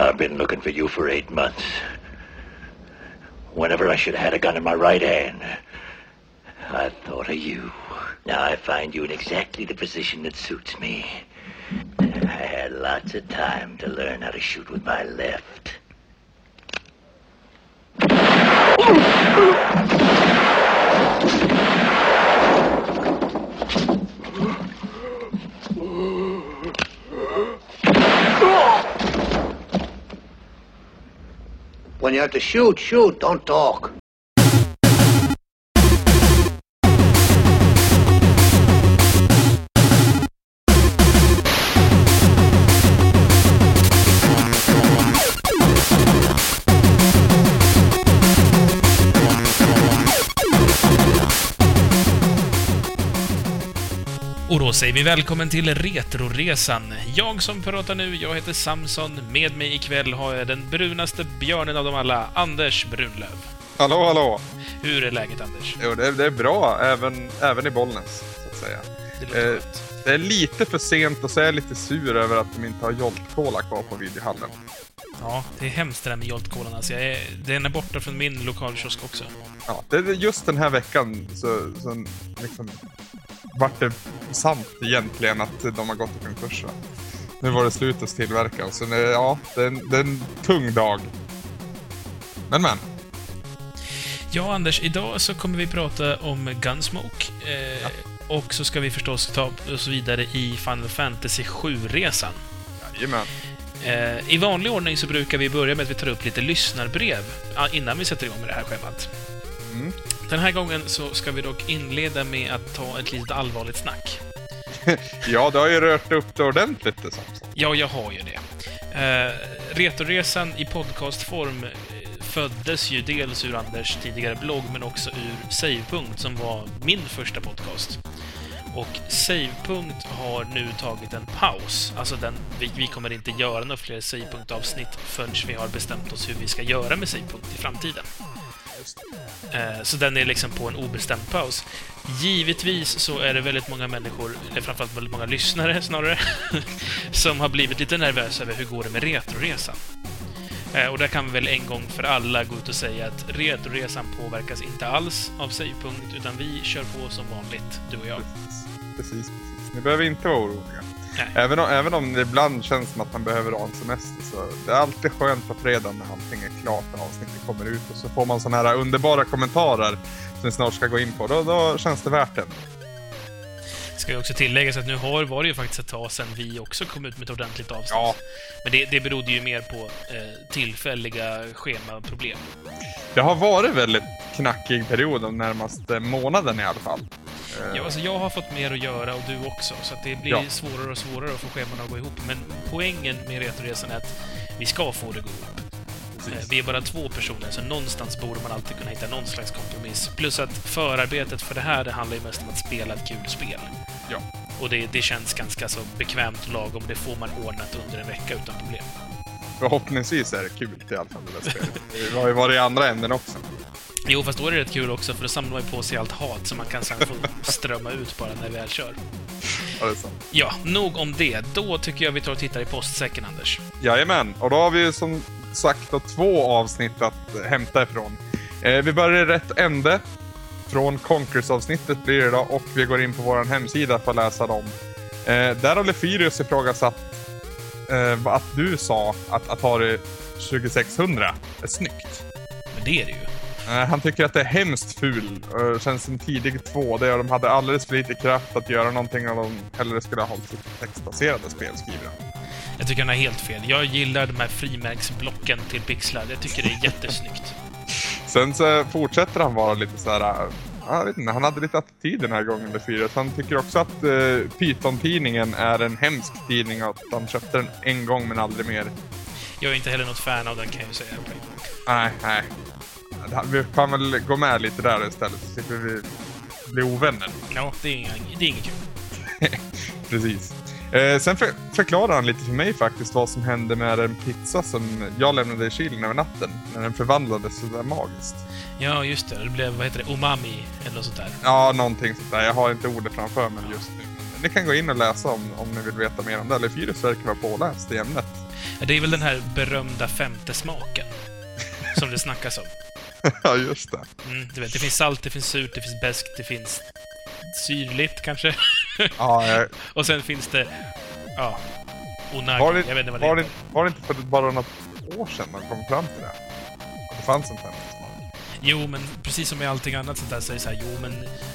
I've been looking for you for eight months. Whenever I should have had a gun in my right hand, I thought of you. Now I find you in exactly the position that suits me. I had lots of time to learn how to shoot with my left. When you have to shoot, shoot, don't talk. Då säger vi välkommen till Retroresan. Jag som pratar nu, jag heter Samson. Med mig ikväll har jag den brunaste björnen av dem alla, Anders Brunlöv. Hallå, hallå! Hur är läget, Anders? Jo, det, är, det är bra, även, även i Bollnäs, så att säga. Det Eh. Det är lite för sent och så är jag lite sur över att de inte har Jolt-Cola kvar på videohallen. Ja, det är hemskt det där med Jolt-Colan. Alltså, jag är, den är borta från min lokalkiosk också. Ja, det är just den här veckan så, så liksom vart det sant egentligen att de har gått i konkurs. Nu var det slut hos tillverkaren, så det, ja, det är, en, det är en tung dag. Men men, Ja, Anders, idag så kommer vi prata om Gunsmoke. Eh, Och så ska vi förstås ta oss vidare i Final Fantasy 7-resan. jajamän. Eh, I vanlig ordning så brukar vi börja med att vi tar upp lite lyssnarbrev ja, innan vi sätter igång med det här schemat. Mm. Den här gången så ska vi dock inleda med att ta ett litet allvarligt snack. Ja, det har ju rört upp det ordentligt det. Ja, jag har ju det. Eh, Retoresan i podcastform eh, föddes ju dels ur Anders tidigare blogg, men också ur Savepunkt, som var min första podcast. Och Savepunkt har nu tagit en paus. Alltså, den, vi, vi kommer inte göra några fler Savepunkt-avsnitt förrän vi har bestämt oss hur vi ska göra med Savepunkt i framtiden. Just. Eh, så den är liksom på en obestämd paus. Givetvis så är det väldigt många människor, eller framförallt väldigt många lyssnare snarare, som har blivit lite nervösa över hur går det med Retroresan. Eh, och där kan vi väl en gång för alla gå ut och säga att Retroresan påverkas inte alls av Savepunkt, utan vi kör på som vanligt, du och jag. Precis, precis. Ni behöver inte vara oroliga. Även om, även om det ibland känns som att man behöver ha en semester så det är alltid skönt på fredag när allting är klart och avsnittet kommer ut och så får man sådana här underbara kommentarer som vi snart ska gå in på. Då, då känns det värt det. Ska jag också tillägga så att nu har, var det ju faktiskt ett tag sedan vi också kom ut med ett ordentligt avsnitt. Ja. Men det, det berodde ju mer på eh, tillfälliga schemaproblem. Det har varit väldigt knackig period de närmaste månaden i alla fall. Eh, Ja, alltså jag har fått mer att göra och du också, så det blir Ja. svårare och svårare att få scheman att gå ihop. Men poängen med Retoresan är att vi ska få det att gå ihop. Eh, Vi är bara två personer, så någonstans borde man alltid kunna hitta någon slags kompromiss. Plus att förarbetet för det här, det handlar ju mest om att spela ett kul spel. Ja. Och det, det känns ganska så bekvämt och lagom. Det får man ordnat under en vecka utan problem. Förhoppningsvis är det kul i alla fall det där spelet. Det har ju varit i andra änden också. Jo, fast då är det rätt kul också, för då samlar man ju på sig allt hat som man kan sen få strömma ut bara när vi väl kör. Ja, det är sant. Ja, nog om det. Då tycker jag vi tar och tittar i postsäcken, Anders. Jajamän, och då har vi ju som sagt två avsnitt att hämta ifrån. Eh, vi börjar i rätt ände. Från Conkers-avsnittet blir det då och vi går in på vår hemsida för att läsa dem. Eh, där har Lefyrius ifrågasatt eh, att du sa att Atari 2600 är snyggt. Men det är det ju. Eh, han tycker att det är hemskt ful. Känns som tidig 2D och de hade alldeles för lite kraft att göra någonting och de hellre skulle ha hållit sig till textbaserade spel, skriver han. Jag tycker han har helt fel. Jag gillar de här frimärksblocken till pixlar. Jag tycker det är jättesnyggt. Sen så fortsätter han vara lite så här. äh, Jag vet inte, han hade lite attityd den här gången, Lefyr. Han tycker också att uh, Python-tidningen är en hemsk tidning och att han köpte den en gång men aldrig mer. Jag är inte heller något fan av den, kan jag säga. Nej, nej. Vi kan väl gå med lite där istället så slipper vi bli ovänner. Ja, det är, inga, det är inget kul. Precis. Eh, sen för, förklarar han lite för mig faktiskt vad som hände med en pizza som jag lämnade i kylen över natten. När den förvandlades sådär magiskt. Ja, just det. Det blev, vad heter det, umami eller något sånt där. Ja, någonting sånt där. Jag har inte ordet framför mig just nu. Ni kan gå in och läsa om, om ni vill veta mer om det. Eller Fyrus verkar vara påläst i ämnet. Ja, Det är väl den här berömda femte smaken. Som det snackas om. ja, just det. Mm, du vet, det finns salt, det finns surt, det finns beskt, det finns syrligt kanske. Ja, jag, Och sen finns det... Ja... Onagi. var, det, jag vet inte vad det var, det, var det inte för bara något år sedan man kom fram till det? Att det fanns en femte smak? Jo, men precis som med allting annat sånt där så är det så här, jo men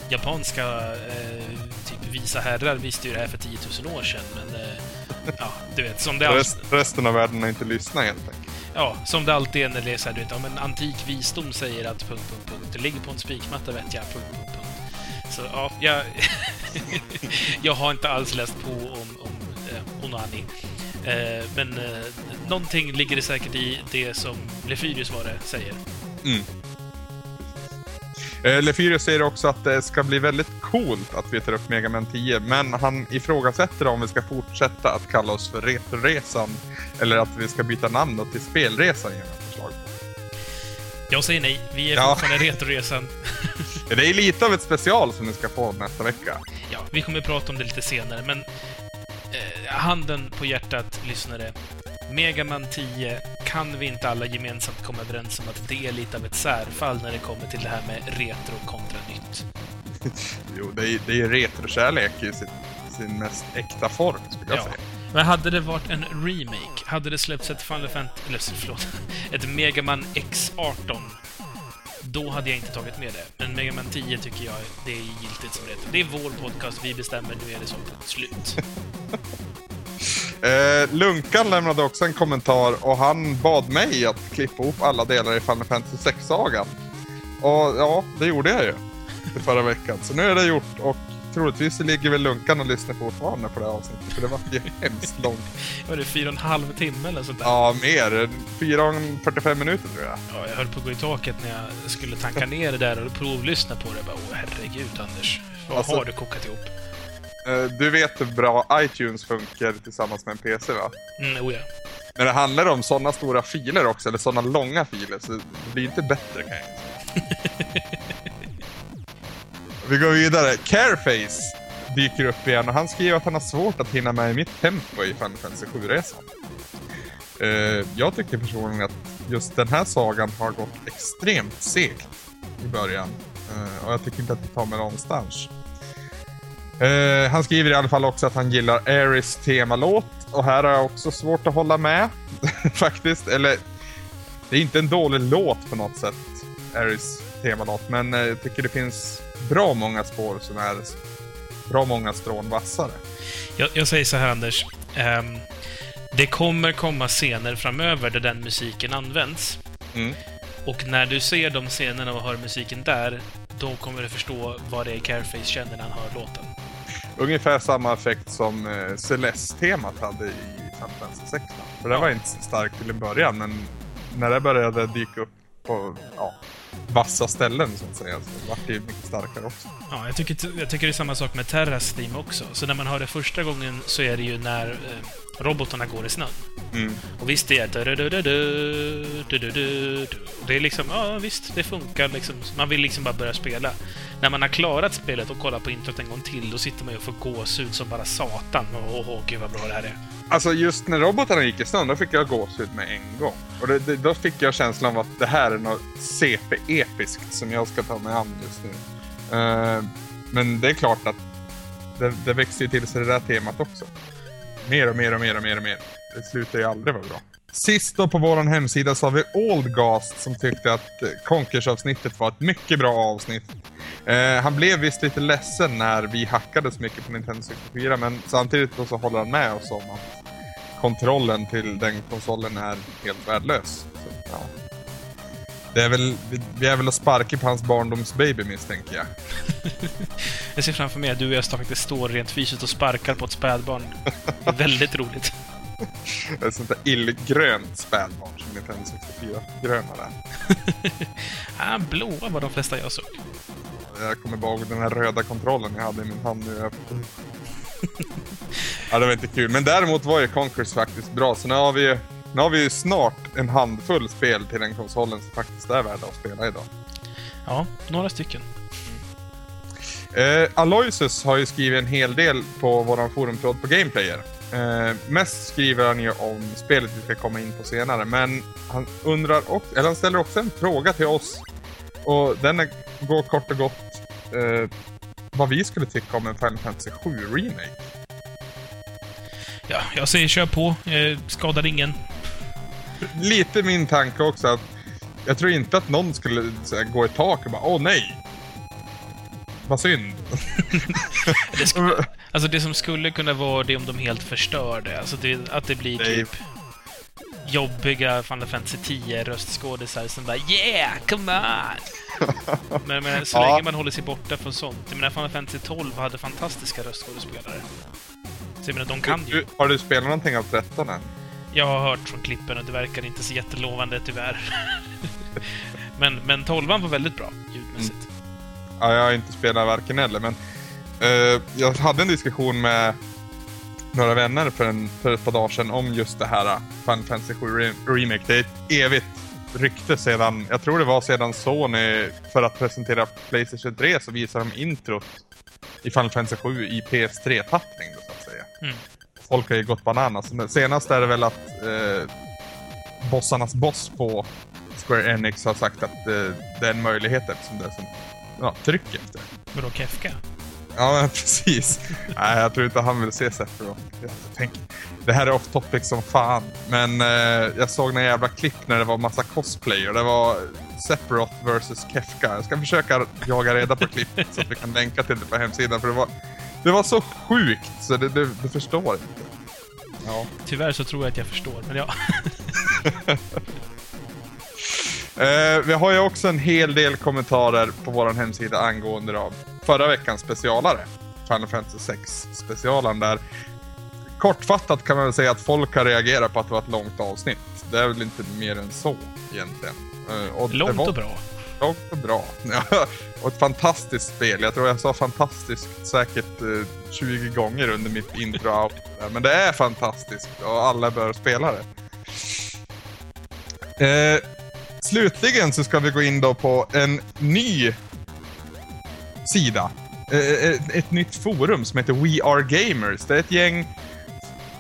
japanska eh, typ visa herrar visste ju det här för 10 000 år sedan, men eh, ja, du vet, som det, Rest, resten av världen har inte lyssnat helt enkelt. ja, som det alltid är när det är så här, du vet, ja, men antik visdom säger att punkt, punkt, punkt, det ligger på en spikmatta vet jag, punkt, punkt, punkt. Så ja, jag, jag har inte alls läst på om, om eh, Onani. Eh, men eh, någonting ligger det säkert i det som Lefyrius var det säger. Mm. Eh, Lefyrius säger också att det ska bli väldigt coolt att vi tar upp Mega Man 10, men han ifrågasätter om vi ska fortsätta att kalla oss för Retroresan eller att vi ska byta namn till Spelresan genom förslag. Jag säger nej. Vi är Ja. fortfarande Retroresan. Det är lite av ett special som ni ska få nästa vecka. Ja, vi kommer att prata om det lite senare, men eh, handen på hjärtat, lyssnare. Mega Man 10 kan vi inte alla gemensamt komma överens om att det är lite av ett särfall när det kommer till det här med retro kontra nytt. Jo, det är, det är retrokärlek i sin, sin mest äkta form, skulle jag Ja. säga. Men hade det varit en remake, hade det släppts ett Final Fantasy, eller förlåt, ett Mega Man X18, då hade jag inte tagit med det. Men Mega Man 10 tycker jag det är giltigt som retro. Det är vår podcast, vi bestämmer, nu är det så. Slut. Eh, Lunkan lämnade också en kommentar och han bad mig att klippa ihop alla delar i Final Fantasy 6-sagan. Och ja, det gjorde jag ju i förra veckan. Så nu är det gjort och troligtvis ligger väl Lunkan och lyssnar fortfarande på det här avsnittet. För det var ju hemskt långt. Var det fyra och en halv timme eller sånt där? Ja, mer. 4.45 minuter tror jag. Ja, jag höll på att gå i taket när jag skulle tanka ner det där och provlyssna på det. Jag bara, åh herregud Anders. Vad Alltså- har du kokat ihop? Eh, Du vet hur bra iTunes funkar tillsammans med en PC va? Mm, oh ja. När det handlar om sådana stora filer också, eller sådana långa filer, så det blir inte bättre kan jag. Vi går vidare. Careface dyker upp igen och han skriver att han har svårt att hinna med i mitt tempo i Final Fantasy 7-resan. Eh, jag tycker personligen att just den här sagan har gått extremt segt i början. Eh, och jag tycker inte att det tar mig någonstans. Eh, han skriver i alla fall också att han gillar Aris temalåt och här har jag också svårt att hålla med faktiskt. Eller, det är inte en dålig låt på något sätt, Aris temalåt, men eh, jag tycker det finns bra många spår som är bra många strån vassare. Jag, jag säger så här Anders. Ehm, det kommer komma scener framöver där den musiken används. Mm. Och när du ser de scenerna och hör musiken där, då kommer du förstå vad det är Careface känner när han hör låten. Ungefär samma effekt som eh, Celeste-temat hade i Fantasy 16. För det Ja. var inte så starkt till en början, men när det började dyka upp på ja, vassa ställen så att säga, så vart det ju mycket starkare också. Ja, jag tycker, jag tycker det är samma sak med Terras Theme också. Så när man hör det första gången så är det ju när eh, robotarna går i snön. Mm. Och visst, det är. Det är liksom, ja visst, det funkar liksom. Man vill liksom bara börja spela. När man har klarat spelet och kollat på introt en gång till, då sitter man ju och får gåshud som bara satan. Åh, åh, gud vad bra det här är. Alltså just när robotarna gick i snön, då fick jag gåshud med en gång. Och det, det, då fick jag känslan av att det här är något CP-episkt som jag ska ta mig an just nu. Eh, men det är klart att det, det växer ju till sig det där temat också. Mer och mer och mer och mer och mer. Det slutar ju aldrig vara bra. Sist då på vår hemsida så har vi Oldgast som tyckte att eh, Conkers-avsnittet var ett mycket bra avsnitt. Eh, han blev visst lite ledsen när vi hackade så mycket på Nintendo 64 men samtidigt så håller han med oss om att kontrollen till den konsolen är helt värdelös. Så, ja. Det är väl, vi- är väl att sparka på hans barndomsbaby misstänker jag. Jag ser framför mig att du och jag faktiskt står rent fysiskt och sparkar på ett spädbarn. Det är väldigt roligt. Ett sånt där illgrönt spädbarn som Nintendo 64-gröna där. Ah, blåa var de flesta jag såg. Jag kommer bara ihåg den här röda kontrollen jag hade i min hand nu. ja, det var inte kul. Men däremot var ju Conquers faktiskt bra. Så nu har vi, nu har vi ju snart en handfull spel till den konsolen som faktiskt är värda att spela idag. Ja, några stycken. Eh, Aloysius har ju skrivit en hel del på våran forumtråd på Gameplayer. Eh, mest skriver han ju om spelet vi ska komma in på senare, men han undrar också, eller han ställer också en fråga till oss. Och den är, går kort och gott eh, vad vi skulle tycka om en Final Fantasy 7 Remake. Ja, jag säger kör på. Eh, skadar ingen. Lite min tanke också att jag tror inte att någon skulle här, gå i tak och bara åh nej. Vad synd. Det skulle, alltså det som skulle kunna vara det om de helt förstör det. Alltså det, att det blir Nej. typ jobbiga Final Fantasy 10 röstskådisar som bara Yeah, come on! men, men så Ja. länge man håller sig borta från sånt. Jag menar, Final Fantasy 12 hade fantastiska röstskådespelare. Så jag menar, de kan ju. Du, har du spelat någonting av 13 än? Jag har hört från klippen och det verkar inte så jättelovande tyvärr. men, men 12 var väldigt bra ljudmässigt. Ja, jag har inte spelat varken eller, men eh, jag hade en diskussion med några vänner för, en, för ett par dagar sedan om just det här uh, Final Fantasy 7 Re- Remake. Det är ett evigt rykte sedan, jag tror det var sedan Sony, för att presentera Playstation 3 så visade de introt i Final Fantasy 7 i PS3-tappning då, så att säga. Mm. Folk har ju gått bananas. Men Senast är det väl att eh, bossarnas boss på Square Enix har sagt att eh, det är en möjlighet eftersom det är som ja, tryck efter. Vadå, Kefka? Ja, men precis. Nej, jag tror inte han vill se Sephiroth. Det här är off topic som fan. Men eh, jag såg några jävla klipp när det var massa cosplayer. Det var Sephiroth versus Kefka. Jag ska försöka jaga reda på klippet så att vi kan länka till det på hemsidan. För det var, det var så sjukt så det, det, du förstår inte. Ja. Tyvärr så tror jag att jag förstår, men ja. Eh, vi har ju också en hel del kommentarer på vår hemsida angående då förra veckans specialare. Final Fantasy 6 specialen där. Kortfattat kan man väl säga att folk har reagerat på att det var ett långt avsnitt. Det är väl inte mer än så egentligen. Eh, och det Långt var och bra. Långt och bra. Och ett fantastiskt spel. Jag tror jag sa fantastiskt säkert eh, 20 gånger under mitt intro. Men det är fantastiskt och alla bör spela det. Eh, slutligen så ska vi gå in då på en ny sida. Eh, ett, ett nytt forum som heter We Are Gamers. Det är ett gäng,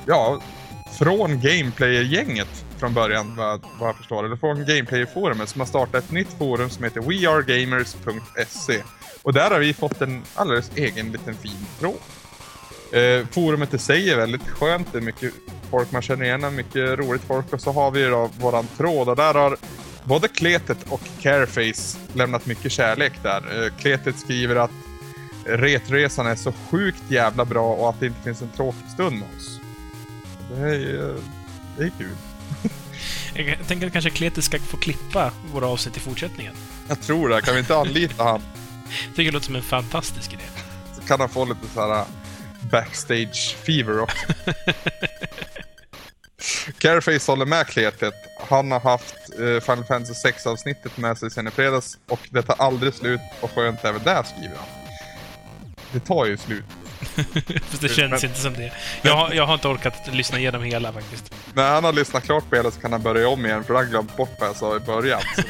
ja, från Gameplayer-gänget från början, vad, vad jag förstår. Eller från Gameplay-forumet som har startat ett nytt forum som heter wearegamers.se. Och där har vi fått en alldeles egen liten fin tråd. Eh, forumet i sig är väldigt skönt. Det är mycket folk man känner igen, mycket roligt folk. Och så har vi då våran tråd och där har både Kletet och Careface lämnat mycket kärlek där. Eh, Kletet skriver att Retresan är så sjukt jävla bra och att det inte finns en tråkig stund med oss. Det är, eh, det är kul. Jag tänker att kanske Kletis ska få klippa våra avsnitt i fortsättningen. Jag tror det. Kan vi inte anlita han? Jag tycker det låter som en fantastisk idé. Så kan han få lite så här uh, backstage fever också. Careface håller med Kletet. Han har haft eh, Final Fantasy 6 avsnittet med sig sen i fredags och det tar aldrig slut och skönt även där skriver han. Det tar ju slut. Fast det känns Men- inte som det. Jag, har- jag har inte orkat lyssna igenom hela faktiskt. När han har lyssnat klart på hela så kan han börja om igen för han glömt bort vad jag sa i början. Så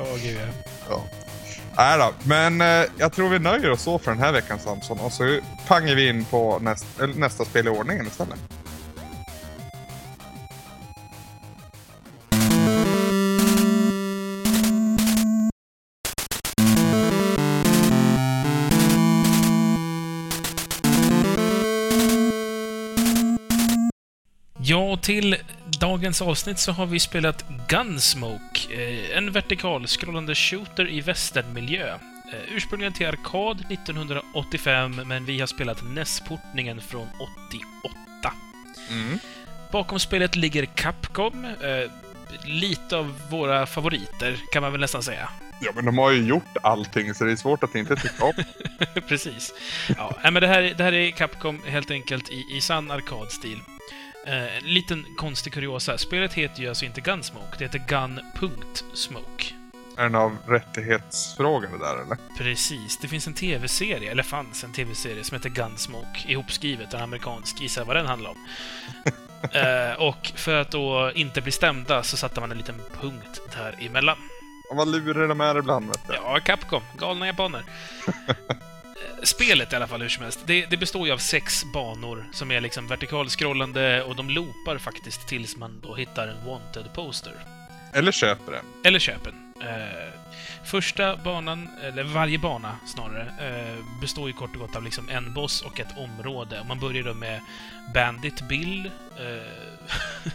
Åh, gud ja. ja. Nej då, men eh, jag tror vi nöjer oss så för den här veckan Samson och så pangar vi in på näst, nästa spel i ordningen istället. Ja, till dagens avsnitt så har vi spelat Gunsmoke, eh, en vertikalskrollande shooter i västernmiljö. Eh, Ursprungligen till arkad 1985, men vi har spelat NES-portningen från 88. Mm. Bakom spelet ligger Capcom, eh, lite av våra favoriter, kan man väl nästan säga. Ja, men de har ju gjort allting så det är svårt att inte tycka om. Precis. Ja, men det här, det här är Capcom helt enkelt i, i sann arkadstil. Eh, en liten konstig kuriosa. Spelet heter ju alltså inte Gunsmoke, det heter Gun.Smoke. Är den av rättighetsfrågor det där eller? Precis. Det finns en tv-serie, eller fanns en tv-serie, som heter Gunsmoke, ihopskrivet, en amerikansk. Gissa vad den handlar om. eh, och för att då inte bli stämda så satte man en liten punkt däremellan. Och vad lurar de är ibland vet du. Ja, Capcom. Galna japaner. Spelet i alla fall, hur som helst, det, det består ju av sex banor som är liksom vertikalskrollande och de loopar faktiskt tills man då hittar en wanted poster. Eller köper den. Eller köpen. Eh, första banan, eller varje bana snarare, eh, består ju kort och gott av liksom en boss och ett område. Och man börjar då med Bandit Bill. Eh,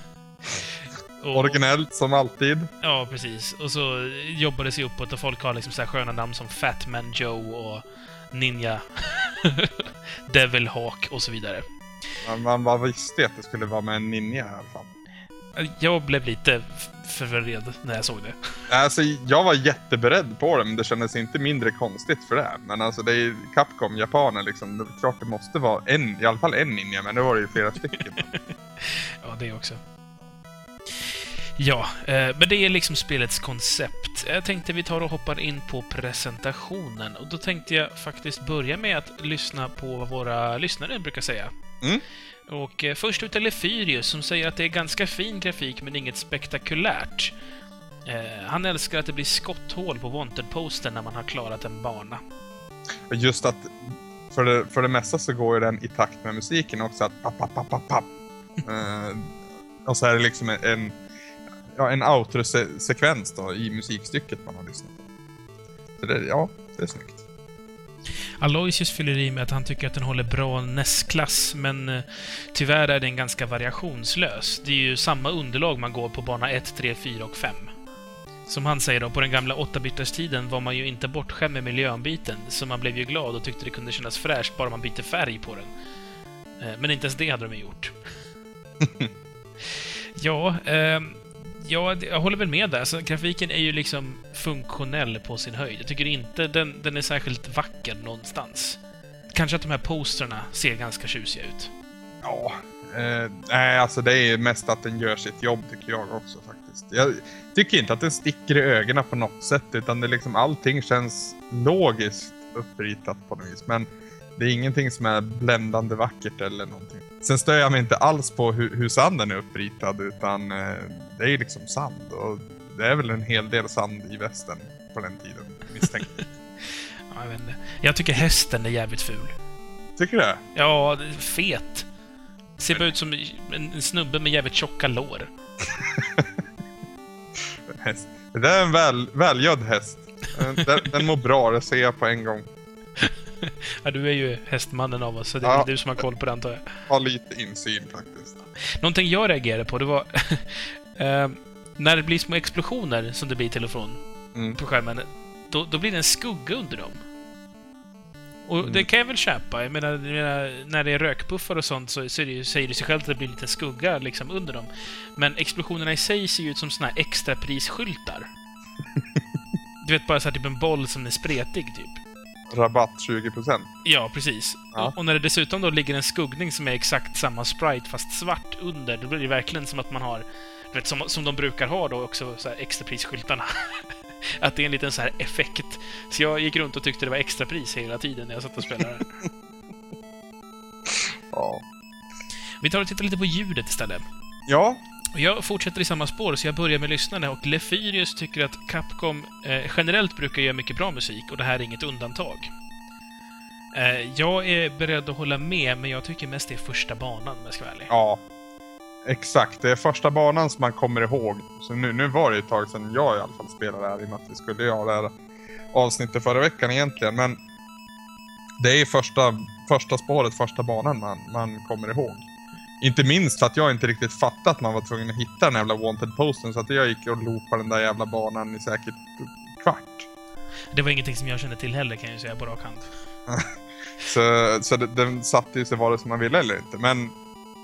och- Originellt som alltid. Ja, precis. Och så jobbar det sig uppåt och folk har liksom så här sköna namn som Fatman Joe och Ninja Devil Hawk och så vidare. Man, man bara visste att det skulle vara med en ninja i alla fall. Jag blev lite förvirrad när jag såg det. Alltså, jag var jätteberedd på det, men det kändes inte mindre konstigt för det. Men alltså, det är Capcom, japaner liksom. Det är klart det måste vara en, i alla fall en ninja, men det var det ju flera stycken. Ja, det också. Ja, eh, men det är liksom spelets koncept. Jag tänkte vi tar och hoppar in på presentationen. Och då tänkte jag faktiskt börja med att lyssna på vad våra lyssnare brukar säga. Mm. Och eh, först ut är Lefyrius som säger att det är ganska fin grafik men inget spektakulärt. Eh, han älskar att det blir skotthål på wanted-posten när man har klarat en bana. Just att för det, för det mesta så går ju den i takt med musiken också. Att papp, papp, papp, papp, papp. Och så är det liksom en, ja, en outro-sekvens då i musikstycket man har lyssnat på. Så det, ja, det är snyggt. Aloysius fyller i med att han tycker att den håller bra NES-klass, men eh, tyvärr är den ganska variationslös. Det är ju samma underlag man går på bana 1, 3, 4 och 5. Som han säger då, på den gamla 8-bitars-tiden var man ju inte bortskämd med miljöbiten, så man blev ju glad och tyckte det kunde kännas fräscht bara man bytte färg på den. Eh, Men inte ens det hade de gjort. ja, ehm, ja, jag håller väl med där. Alltså, grafiken är ju liksom funktionell på sin höjd. Jag tycker inte den, den är särskilt vacker någonstans. Kanske att de här posterna ser ganska tjusiga ut. Ja, eh, nej alltså det är mest att den gör sitt jobb tycker jag också faktiskt. Jag tycker inte att den sticker i ögonen på något sätt utan det liksom allting känns logiskt uppritat på något vis. Men det är ingenting som är bländande vackert eller någonting. Sen stör jag mig inte alls på hur, hur sanden är uppritad utan eh, det är ju liksom sand och det är väl en hel del sand i västen på den tiden misstänker jag. Ja, jag, vet inte. jag tycker hästen är jävligt ful. Tycker du det? Ja, fet. Ser bara ut som en, en snubbe med jävligt tjocka lår. Det där är en väl, välgödd häst. Den, den mår bra, det ser jag på en gång. Ja, du är ju hästmannen av oss, så det är Ja. du som har koll på det antar jag. Har lite insyn faktiskt. Någonting jag reagerade på, det var... eh, när det blir små explosioner, som det blir till och från, Mm. på skärmen, då, då blir det en skugga under dem. Och Mm. det kan jag väl köpa. Jag menar, när det är rökpuffar och sånt så, så det ju, säger det sig självt att det blir en liten skugga liksom under dem. Men explosionerna i sig ser ju ut som såna här extraprisskyltar. du vet, bara så här typ en boll som är spretig, typ. Rabatt 20%. Ja, precis. Ja. Och, och när det dessutom då ligger en skuggning som är exakt samma sprite fast svart under, då blir det verkligen som att man har, vet, som, som de brukar ha då också, så här extraprisskyltarna. att det är en liten så här effekt. Så jag gick runt och tyckte det var extrapris hela tiden när jag satt och spelade. Ja. Vi tar och tittar lite på ljudet istället. Ja, jag fortsätter i samma spår, så jag börjar med lyssnarna och Lefyrius tycker att Capcom eh, generellt brukar göra mycket bra musik och det här är inget undantag. Eh, jag är beredd att hålla med, men jag tycker mest det är första banan om jag ska vara ärlig. ja. Exakt, det är första banan som man kommer ihåg. Så nu, nu var det ett tag sedan jag i alla fall spelade här i och med att vi skulle göra det här avsnittet förra veckan egentligen. Men det är första, första spåret, första banan man, man kommer ihåg. Inte minst för att jag inte riktigt fattat att man var tvungen att hitta den jävla wanted-posten så att jag gick och loopade den där jävla banan i säkert kvart. Det var ingenting som jag kände till heller, kan jag säga på rak hand. Så, så det, den satte ju sig vare sig man ville eller inte. Men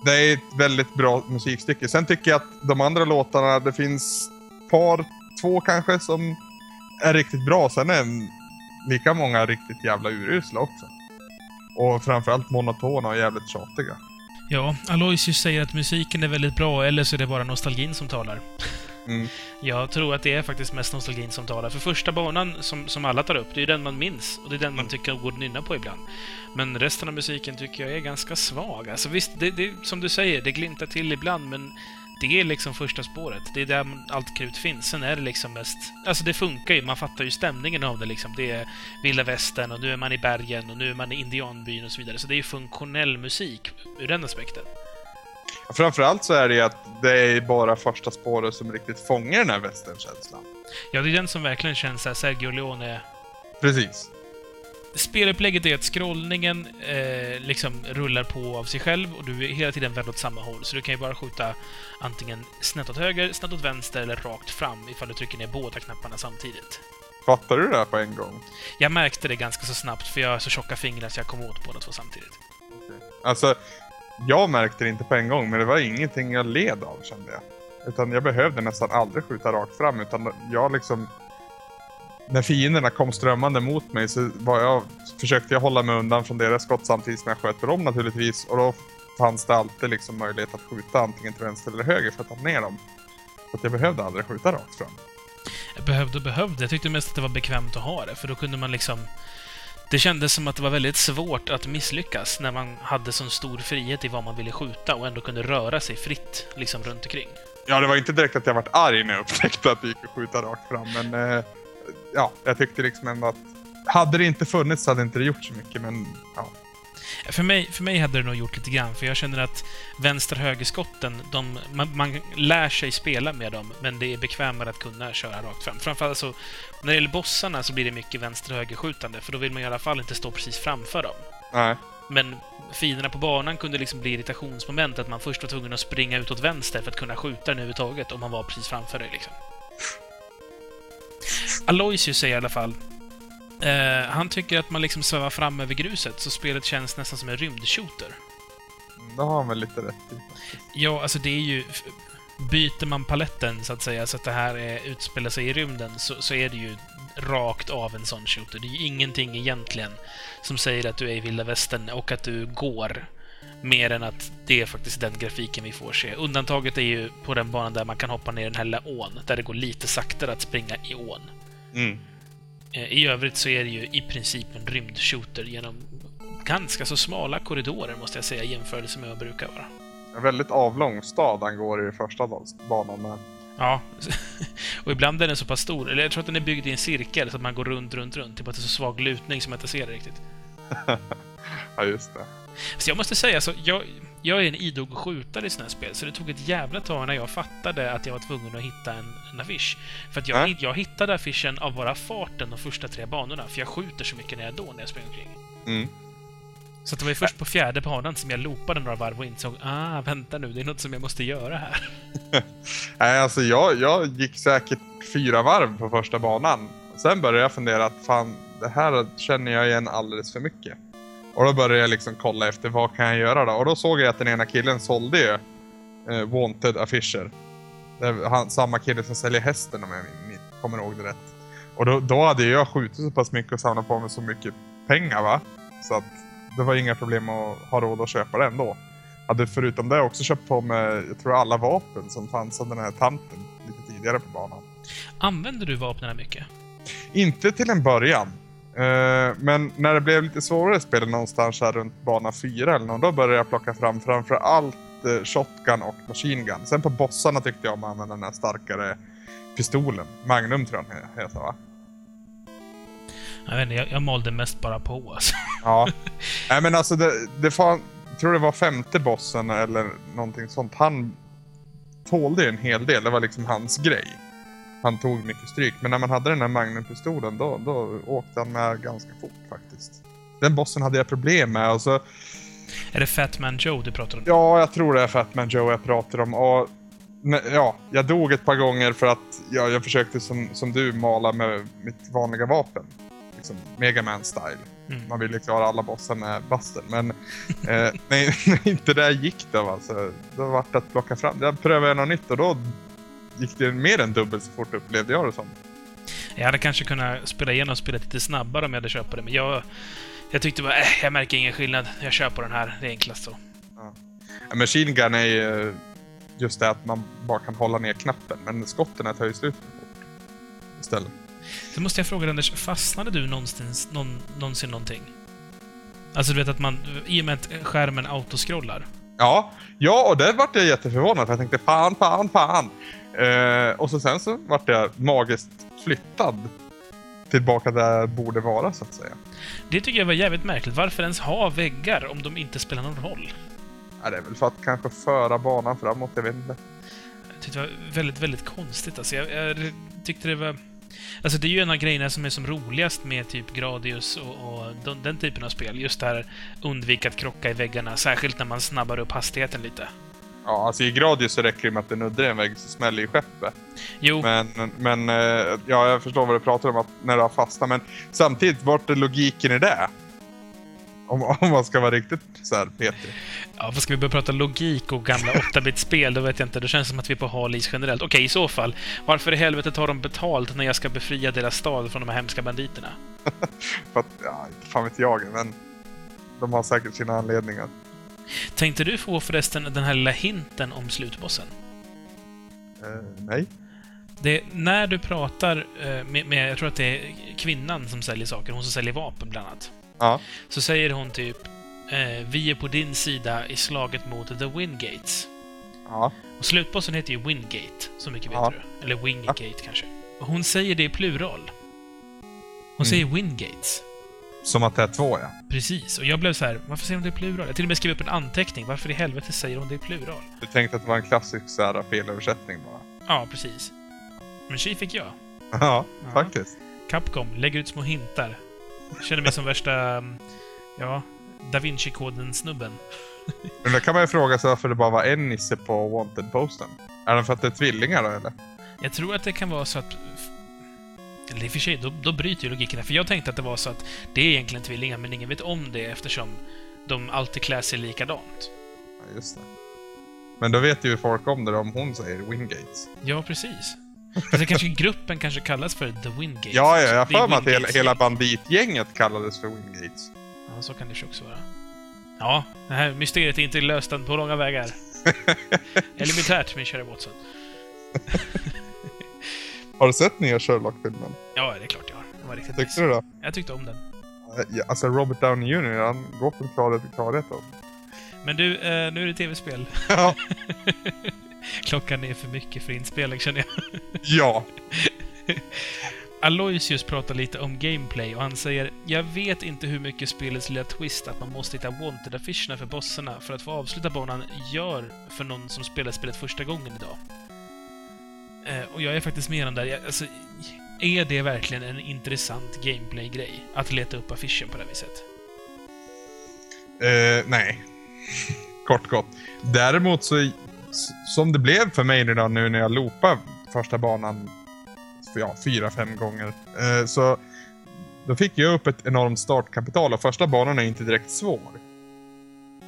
det är ett väldigt bra musikstycke. Sen tycker jag att de andra låtarna, det finns par, två kanske, som är riktigt bra. Sen är en, lika många riktigt jävla urusla också. Och framförallt monotona och jävligt tjatiga. Ja, Aloysius säger att musiken är väldigt bra, eller så är det bara nostalgin som talar. Mm. Jag tror att det är faktiskt mest nostalgin som talar. För första banan, som, som alla tar upp, det är den man minns. Och det är den man tycker går att nynna på ibland. Men resten av musiken tycker jag är ganska svag. Alltså visst, det, det, som du säger, det glimtar till ibland, men det är liksom första spåret. Det är där allt krut finns. Sen är det liksom mest... Alltså det funkar ju, man fattar ju stämningen av det liksom. Det är vilda västern och nu är man i bergen och nu är man i indianbyn och så vidare. Så det är ju funktionell musik ur den aspekten. Framförallt så är det ju att det är bara första spåret som riktigt fångar den här västernkänslan. Ja, det är den som verkligen känns såhär Sergio Leone Precis. Spelupplägget är att scrollningen eh, liksom rullar på av sig själv och du är hela tiden vänd åt samma håll. Så du kan ju bara skjuta antingen snett åt höger, snett åt vänster eller rakt fram ifall du trycker ner båda knapparna samtidigt. Fattar du det här på en gång? Jag märkte det ganska så snabbt för jag har så tjocka fingrar så jag kom åt båda två samtidigt. Alltså, jag märkte det inte på en gång, men det var ingenting jag led av kände jag. Utan jag behövde nästan aldrig skjuta rakt fram, utan jag liksom... När fienderna kom strömmande mot mig så var jag, försökte jag hålla mig undan från deras skott samtidigt som jag sköt på dem naturligtvis. Och då fanns det alltid liksom möjlighet att skjuta antingen till vänster eller höger för att ta ner dem. Så att jag behövde aldrig skjuta rakt fram. Jag behövde och behövde. Jag tyckte mest att det var bekvämt att ha det, för då kunde man liksom... Det kändes som att det var väldigt svårt att misslyckas när man hade sån stor frihet i vad man ville skjuta och ändå kunde röra sig fritt liksom runt omkring. Ja, det var inte direkt att jag vart arg när jag upptäckte att det gick att skjuta rakt fram, men eh, ja, jag tyckte liksom ändå att hade det inte funnits så hade inte det gjort så mycket, men ja. För mig, för mig hade det nog gjort lite grann, för jag känner att vänster-högerskotten, man, man lär sig spela med dem, men det är bekvämare att kunna köra rakt fram. Framförallt så, när det gäller bossarna så blir det mycket vänster-höger-skjutande, för då vill man i alla fall inte stå precis framför dem. Nej. Men fienderna på banan kunde liksom bli irritationsmoment, att man först var tvungen att springa ut åt vänster för att kunna skjuta den överhuvudtaget, om man var precis framför dig liksom. Aloysius säger i alla fall eh, han tycker att man liksom svävar fram över gruset, så spelet känns nästan som en rymdshooter. Det har han väl lite rätt i. Ja, alltså det är ju... Byter man paletten, så att säga, så att det här är, utspelar sig i rymden, så, så är det ju rakt av en sån shooter. Det är ju ingenting egentligen som säger att du är i vilda västern och att du går. Mer än att det är faktiskt den grafiken vi får se. Undantaget är ju på den banan där man kan hoppa ner den här lilla ån, där det går lite saktare att springa i ån. Mm. Eh, I övrigt så är det ju i princip en rymdshooter genom ganska så smala korridorer, måste jag säga, i jämförelse med vad det brukar vara. En väldigt avlång stad han går i första banan med. Ja, och ibland är den så pass stor, eller jag tror att den är byggd i en cirkel så att man går runt, runt, runt. Typ att det är så svag lutning som man inte ser det riktigt. ja, just det. Så jag måste säga, alltså, jag, jag är en idog skjutare i sådana här spel, så det tog ett jävla tag när jag fattade att jag var tvungen att hitta en, en affisch. För att jag, Äh? jag hittade affischen av bara farten de första tre banorna, för jag skjuter så mycket när jag då, när jag springer omkring. Mm. Så det var ju först på fjärde banan som jag loopade några varv och insåg ah, vänta nu, det är något som jag måste göra här. Nej, alltså jag, jag gick säkert fyra varv på första banan. Sen började jag fundera att fan, det här känner jag igen alldeles för mycket. Och då började jag liksom kolla efter vad kan jag göra då? Och då såg jag att den ena killen sålde ju eh, wanted-affischer. Han, samma kille som säljer hästen om jag kommer ihåg det rätt. Och då, då hade jag skjutit så pass mycket och samlat på mig så mycket pengar va. Så att det var inga problem att ha råd att köpa det ändå. Hade förutom det också köpt på mig, jag tror alla vapen som fanns av den här tanten lite tidigare på banan. Använder du vapnen mycket? Inte till en början. Eh, men när det blev lite svårare spel någonstans här runt bana 4 eller någon, då började jag plocka fram framför allt eh, shotgun och machine gun. Sen på bossarna tyckte jag om att använda den här starkare pistolen. Magnum tror jag den heter va? Jag vet inte, jag, jag malde mest bara på alltså. Ja. Nej men alltså det, det fan, tror det var femte bossen eller någonting sånt. Han tålde ju en hel del. Det var liksom hans grej. Han tog mycket stryk. Men när man hade den här Magnum-pistolen då, då åkte han med ganska fort faktiskt. Den bossen hade jag problem med och så Är det Fat Man Joe du pratar om? Ja, jag tror det är Fatman Joe jag pratar om. Och, ja, jag dog ett par gånger för att ja, jag försökte som, som du mala med mitt vanliga vapen. Liksom Mega Man style. Mm. Man ville klara alla bossar med basten. Men eh, när inte det gick då alltså. Då var det att plocka fram. Jag prövade något nytt och då gick det mer än dubbelt så fort upplevde jag det som. Jag hade kanske kunnat spela igenom spelet lite snabbare om jag hade köpt det, men jag... Jag tyckte bara, äh, jag märker ingen skillnad. Jag kör på den här, det är enklast så. Ja, Machine Gun är ju just det att man bara kan hålla ner knappen. Men skotten tar ju slut. Istället. Så måste jag fråga dig, Anders, fastnade du någonsin, någon, någonsin någonting? Alltså du vet att man, i och med att skärmen autoscrollar, Ja, ja och där vart jag jätteförvånad för jag tänkte fan, fan, fan. Eh, och så sen så vart jag magiskt flyttad tillbaka där jag borde vara så att säga. Det tycker jag var jävligt märkligt. Varför ens ha väggar om de inte spelar någon roll? Ja, det är väl för att kanske föra banan framåt, jag vet inte. Jag tyckte det var väldigt, väldigt konstigt. Alltså, jag, jag tyckte det var... Alltså det är ju en av grejerna som är som roligast med typ Gradius och, och den, den, typen av spel. Just det här undvika att krocka i väggarna, särskilt när man snabbar upp hastigheten lite. Ja, alltså i Gradius så räcker det med att det nuddar en vägg så smäller ju skeppet. Jo. Men, men eh, ja, jag förstår vad du pratar om, att när det har fastnat. Men samtidigt, vart är logiken i det? Om, om man ska vara riktigt så här petig. Ja, vad ska vi börja prata logik och gamla 8-bit-spel? Då vet jag inte. Det känns som att vi är på hal generellt. Okej, i så fall. Varför i helvete tar de betalt när jag ska befria deras stad från de här hemska banditerna? För att, ja, fan vet jag, men de har säkert sina anledningar. Tänkte du få förresten den här lilla hinten om slutbossen? Eh, nej. Det, när du pratar eh, med, med, jag tror att det är kvinnan som säljer saker, hon som säljer vapen bland annat. Ja. Så säger hon typ eh, Vi är på din sida i slaget mot The Wingates. Ja. Och slutbossen heter ju Wingate, så mycket vet Ja. du. Eller Wingate kanske. Och hon säger det i plural. Hon säger Wingates. Som att det är två, ja. Precis. Och jag blev så här, varför säger hon det i plural? Jag till och med skrev upp en anteckning. Varför i helvete säger hon det i plural? Du tänkte att det var en klassisk så här, felöversättning bara. Ja, precis. Men tji fick jag. Ja, Ja. faktiskt. Capcom lägger ut små hintar. Jag känner mig som värsta, ja, Da Vinci-koden-snubben. Men då kan man ju fråga sig varför det bara var en nisse på Wanted-posten. Är det för att det är tvillingar då, eller? Jag tror att det kan vara så att... Eller i och för sig, då, då bryter ju logiken här. För jag tänkte att det var så att det är egentligen tvillingar, men ingen vet om det eftersom de alltid klär sig likadant. Ja, just det. Men då vet ju folk om det om hon säger Wingates. Ja, precis. Det kanske gruppen kanske kallas för The Wingates. Ja, ja, jag har för mig att hela, hela gäng. banditgänget kallades för Wingates. Ja, så kan det ju också vara. Ja, det här mysteriet är inte löst än på långa vägar. Elementärt, min kära Watson. Har du sett nya Sherlock-filmen? Ja, det är klart jag har. Den var riktigt Tyckte nice. du det? Jag tyckte om den. Ja, alltså Robert Downey Jr. han går från klarhet till klarhet. då. Men du, eh, nu är det tv-spel. Ja. Klockan är för mycket för inspelning, känner jag. ja. Aloysius pratar lite om gameplay och han säger “Jag vet inte hur mycket spelets lilla twist att man måste hitta wanted-affischerna för bossarna för att få avsluta banan gör för någon som spelar spelet första gången idag.” Eh, Och jag är faktiskt med om där. Jag, alltså, är det verkligen en intressant gameplay-grej? Att leta upp affischen på det här viset? Eh, nej. Kort gott. Däremot så, som det blev för mig idag nu när jag loopade första banan för, ja, fyra, fem gånger. Eh, så då fick jag upp ett enormt startkapital och första banan är inte direkt svår.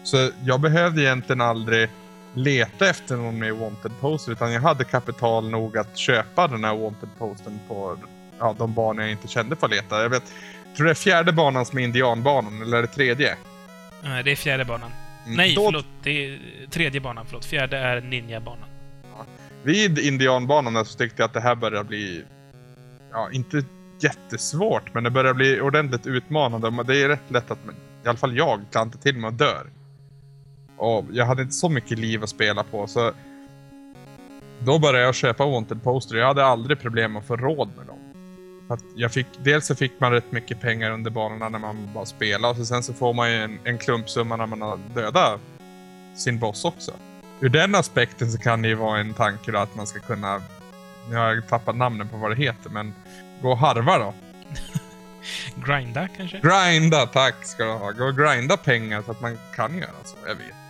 Så jag behövde egentligen aldrig leta efter någon mer wanted poster utan jag hade kapital nog att köpa den här wanted posten på ja, de banor jag inte kände för att leta. Jag vet, tror det är fjärde banan som är indianbanan, eller är det tredje? Eh, det är fjärde banan. Mm, Nej, då- förlåt. Det är tredje banan, förlåt. Fjärde är ninja-banan. Vid indianbanan så tyckte jag att det här börjar bli, ja inte jättesvårt, men det börjar bli ordentligt utmanande. Det är rätt lätt att, i alla fall jag, klantar till mig och dör. Och jag hade inte så mycket liv att spela på, så då började jag köpa wanted poster. Jag hade aldrig problem att få råd med dem. Att jag fick, dels så fick man rätt mycket pengar under banorna när man bara spelade, och så sen så får man ju en, en klumpsumma när man har dödat sin boss också. Ur den aspekten så kan det ju vara en tanke då att man ska kunna, nu har jag tappat namnen på vad det heter, men gå och harva då. Grinda, kanske? Grinda, tack ska du ha. Gå och grinda pengar så att man kan göra så. Jag vet.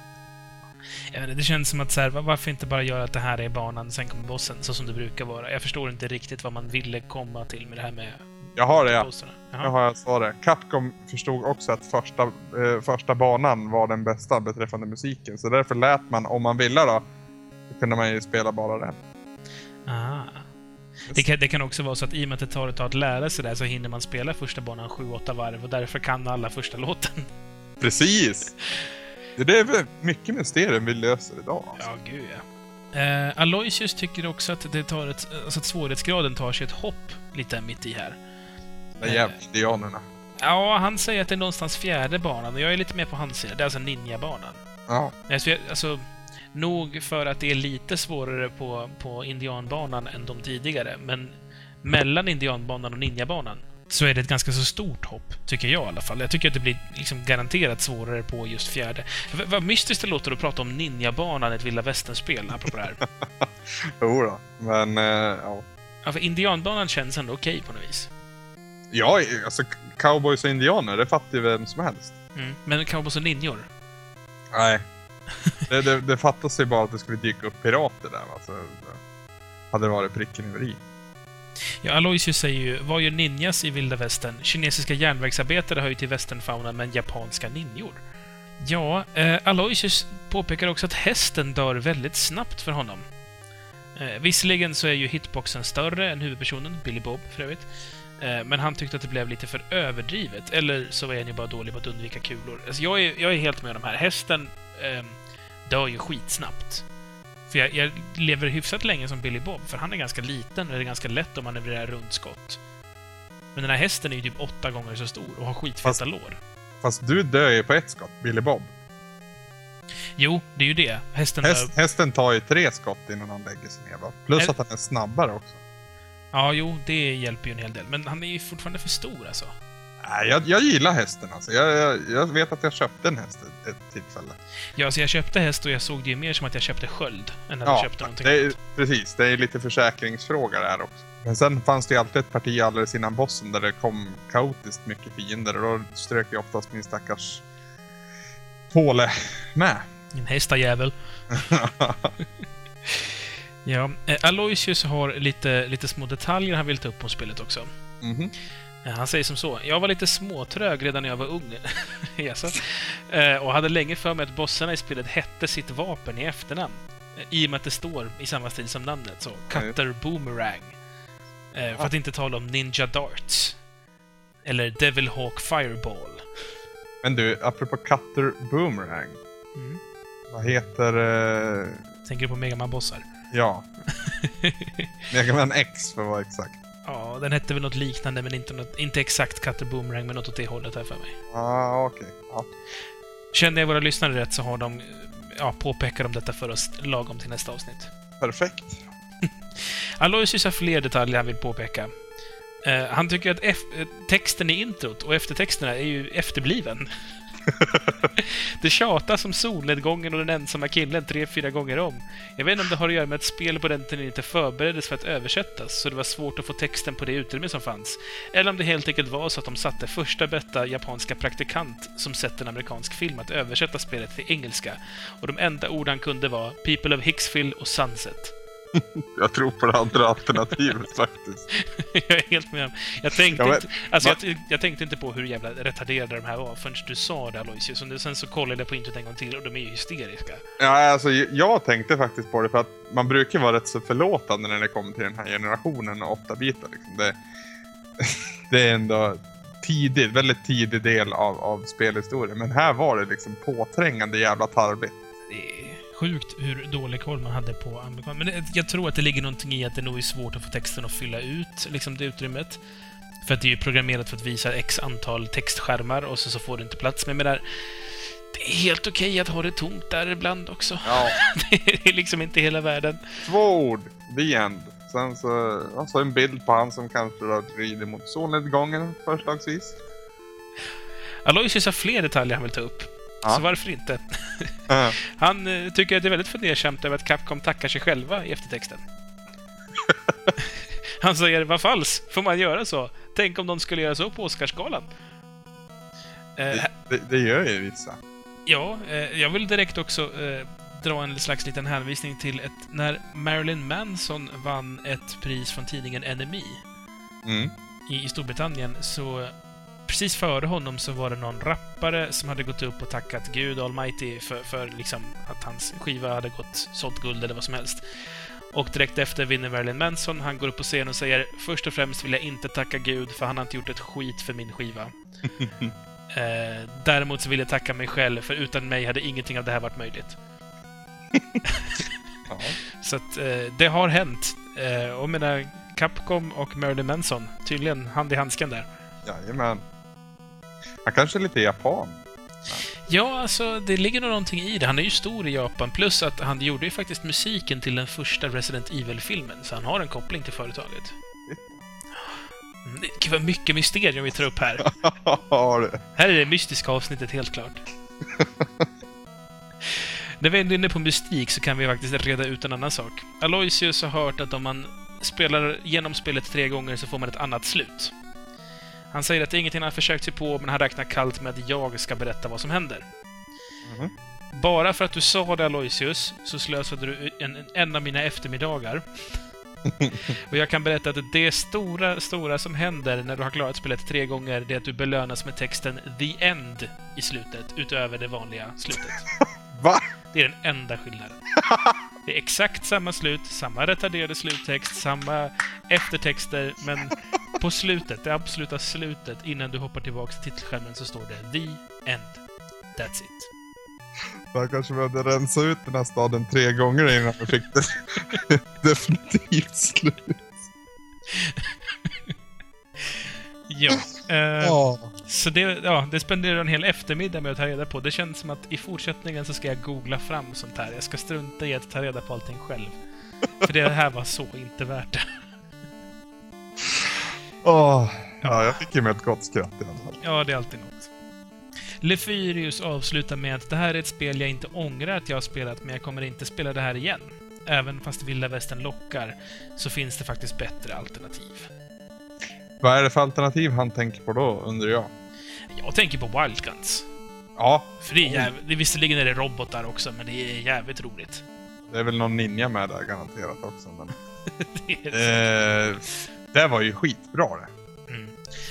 Jag vet inte, det känns som att så här, va- varför inte bara göra att det här är banan, sen kommer bossen, så som det brukar vara. Jag förstår inte riktigt vad man ville komma till med det här med Jag har det ja. Jag har jag svaret. Capcom förstod också att första, eh, första banan var den bästa beträffande musiken. Så därför lät man, om man ville då, så kunde man ju spela bara den. Ah. Det kan, det kan också vara så att i och med att det tar ett tag att lära sig det så hinner man spela första banan 7-8 varv och därför kan alla första låten. Precis! Det är väl mycket mysterium vi löser idag. Alltså. Ja, gud ja. Eh, Aloysius tycker också att, det tar ett, alltså att svårighetsgraden tar sig ett hopp lite mitt i här. De jävla indianerna. Ja, han säger att det är någonstans fjärde banan och jag är lite mer på hans sida. Det är alltså ninja-banan. Ja. Alltså, jag- alltså, nog för att det är lite svårare på, på indianbanan än de tidigare, men mellan indianbanan och ninjabanan så är det ett ganska så stort hopp, tycker jag i alla fall. Jag tycker att det blir liksom garanterat svårare på just fjärde. V- vad mystiskt det låter att prata om ninjabanan i ett vilda västern-spel, apropå det här. Jo då. Men, eh, ja. Ja, för indianbanan känns ändå okej på något vis. Ja, alltså cowboys och indianer, det fattar ju vem som helst. Mm. Men cowboys och ninjor? Nej. Det, det, det fattas ju bara att det skulle dyka upp pirater där. Alltså, hade det varit pricken över i. Ja, Aloysius säger ju “Vad gör ninjas i vilda västern? Kinesiska järnvägsarbetare hör ju till västernfaunan, men japanska ninjor?” Ja, eh, Aloysius påpekar också att hästen dör väldigt snabbt för honom. Eh, visserligen så är ju hitboxen större än huvudpersonen, Billy Bob för övrigt. Eh, men han tyckte att det blev lite för överdrivet. Eller så är han ju bara dålig på att undvika kulor. Alltså jag, är, jag är helt med om de här. Hästen eh, dör ju skitsnabbt. För jag, jag lever hyfsat länge som Billy Bob, för han är ganska liten och det är ganska lätt att manövrera runt skott. Men den här hästen är ju typ åtta gånger så stor och har skitfeta Fast- lår. Fast du dör ju på ett skott, Billy Bob. Jo, det är ju det. Hästen dör... Häst, hästen tar ju tre skott innan han lägger sig ner va? Plus Är- att han är snabbare också. Ja, jo, det hjälper ju en hel del. Men han är ju fortfarande för stor alltså. Nej, jag, jag gillar hästen alltså. Jag, jag, jag vet att jag köpte en häst ett, ett tillfälle. Ja, så jag köpte häst och jag såg det ju mer som att jag köpte sköld än att jag Ja, köpte någonting det är, annat. precis. Det är lite försäkringsfråga där också. Men sen fanns det ju alltid ett parti alldeles innan bossen där det kom kaotiskt mycket fiender och då strök ju oftast min stackars Påle med. En hästajävel. Ja, eh, Aloysius har lite, lite små detaljer han vill ta upp om spelet också. Mhm. Eh, Han säger som så. Jag var lite småtrög redan när jag var ung. Jaså? Eh, och hade länge för mig att bossarna i spelet hette sitt vapen i efternamn. Eh, I och med att det står i samma stil som namnet. Så Cutter Boomerang. Eh, För att inte tala om Ninja Darts. Eller Devil Hawk Fireball. Men du, apropå Cutter Boomerang. Mm. Vad heter... eh, Tänker du på Mega Man-bossar? ja. Mega Man X för att vara exakt. Ja, den hette väl något liknande, men inte, något, inte exakt Cutter Boomerang, men något åt det hållet här för mig. Ah, okej. Ja. Känner jag våra lyssnare rätt så har de ja, påpekar de detta för oss lagom till nästa avsnitt. Perfekt. Aloysius har fler detaljer han vill påpeka. Eh, han tycker att eh, texten i introt och eftertexterna är ju efterbliven. det tjatas om solnedgången och den ensamma killen tre, fyra gånger om. Jag vet inte om det har att göra med att spel på den tiden inte förbereddes för att översättas, så det var svårt att få texten på det utrymme som fanns. Eller om det helt enkelt var så att de satte första bästa japanska praktikant som sett en amerikansk film att översätta spelet till engelska. Och de enda ord han kunde var “People of Hicksville” och “Sunset”. Jag tror på det andra alternativet faktiskt. jag är helt med. Jag tänkte, Ja, inte, alltså, jag, jag tänkte inte på hur jävla retarderade de här var förrän du sa det, Aloysius. Och sen så kollade jag på introt en gång till och de är ju hysteriska. Ja, alltså jag tänkte faktiskt på det för att man brukar vara rätt så förlåtande när det kommer till den här generationen och 8-bitar. Liksom. Det, det är ändå tidigt, väldigt tidig del av, av spelhistorien. Men här var det liksom påträngande jävla tarvligt. Det sjukt hur dålig koll man hade på amerikan. Men jag tror att det ligger någonting i att det nog är svårt att få texten att fylla ut liksom det utrymmet. För att det är ju programmerat för att visa x antal textskärmar och så, så får du inte plats. Men jag menar, det är helt okej att ha det tomt där ibland också. Ja. Det är liksom inte hela världen. Två ord, the end. Sen så, alltså en bild på han som kanske då rider mot solnedgången förslagsvis. Aloysius har fler detaljer han vill ta upp. Ja. Så varför inte? Uh, Han eh, tycker att det är väldigt fundersamt över att Capcom tackar sig själva i eftertexten. Han säger ”Vad falskt? Får man göra så? Tänk om de skulle göra så på Oscarsgalan?” eh, det, det, det gör ju vissa. Ja, eh, jag vill direkt också eh, dra en slags liten hänvisning till ett, när Marilyn Manson vann ett pris från tidningen NME Mm. i, i Storbritannien så precis före honom så var det någon rappare som hade gått upp och tackat Gud Almighty för, för liksom att hans skiva hade gått sålt guld eller vad som helst. Och direkt efter vinner Marilyn Manson. Han går upp på scen och säger Först och främst vill jag inte tacka Gud för han har inte gjort ett skit för min skiva. eh, däremot så vill jag tacka mig själv för utan mig hade ingenting av det här varit möjligt. Ja. Så att eh, det har hänt. Eh, och menar, Capcom och Marilyn Manson, tydligen hand i handsken där. Jajamän. Han kanske är lite japan. Ja, alltså det ligger nog någonting i det. Han är ju stor i Japan, plus att han gjorde ju faktiskt musiken till den första Resident Evil-filmen, så han har en koppling till företaget. Mm, det- vad mycket mysterium vi tar upp här. Här är det mystiska avsnittet helt klart. När vi är inne på mystik så kan vi faktiskt reda ut en annan sak. Aloysius har hört att om man spelar genom spelet tre gånger så får man ett annat slut. Han säger att det är ingenting han har försökt sig på, men han räknar kallt med att jag ska berätta vad som händer. Mhm. Bara för att du sa det, Aloysius, så slösade du en, en av mina eftermiddagar. Och jag kan berätta att det stora, stora som händer när du har klarat spelet tre gånger, det är att du belönas med texten “The End” i slutet, utöver det vanliga slutet. Va? Det är den enda skillnaden. Det är exakt samma slut, samma retarderade sluttext, samma eftertexter, men på slutet, det absoluta slutet, innan du hoppar tillbaka till titelskärmen, så står det “The End”. That's it. Jag kanske behövde rensa ut den här staden tre gånger innan jag fick det definitivt slut. Ja. Eh, Ja. Så det, ja, det spenderar en hel eftermiddag med att ta reda på. Det känns som att i fortsättningen så ska jag googla fram sånt här. Jag ska strunta i att ta reda på allting själv. För det här var så inte värt det. Åh. Ja, jag fick ju med ett gott skratt i alla fall. Ja, det är alltid något. Lefyrius avslutar med att det här är ett spel jag inte ångrar att jag har spelat, men jag kommer inte spela det här igen. Även fast vilda västern lockar, så finns det faktiskt bättre alternativ. Vad är det för alternativ han tänker på då, undrar jag? Jag tänker på Wild Guns. Ja, För det är jävligt, det, visserligen är det robotar också, men det är jävligt roligt. det är väl någon ninja med där garanterat också. Men... Det Eh, det var ju skitbra det. Mm.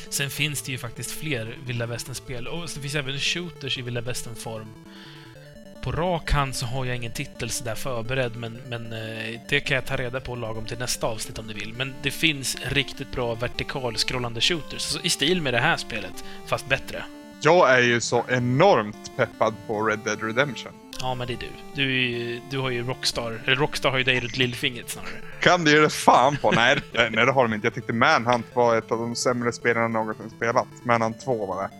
Sen finns det ju faktiskt fler vilda västern-spel och det finns även shooters i vilda västern-form. På rak hand så har jag ingen titel sådär förberedd, men, men eh, det kan jag ta reda på lagom till nästa avsnitt om du vill. Men det finns riktigt bra vertikalskrollande shooters, så i stil med det här spelet, fast bättre. Jag är ju så enormt peppad på Red Dead Redemption. Ja, men det är du. Du, är ju, du har ju Rockstar, eller Rockstar har ju dig runt lillfingret snarare. Kan det ge det fan på? Nej, nej, nej, det har de inte. Jag tyckte Manhunt var ett av de sämre spelen jag någonsin spelat. Manhunt 2 var det.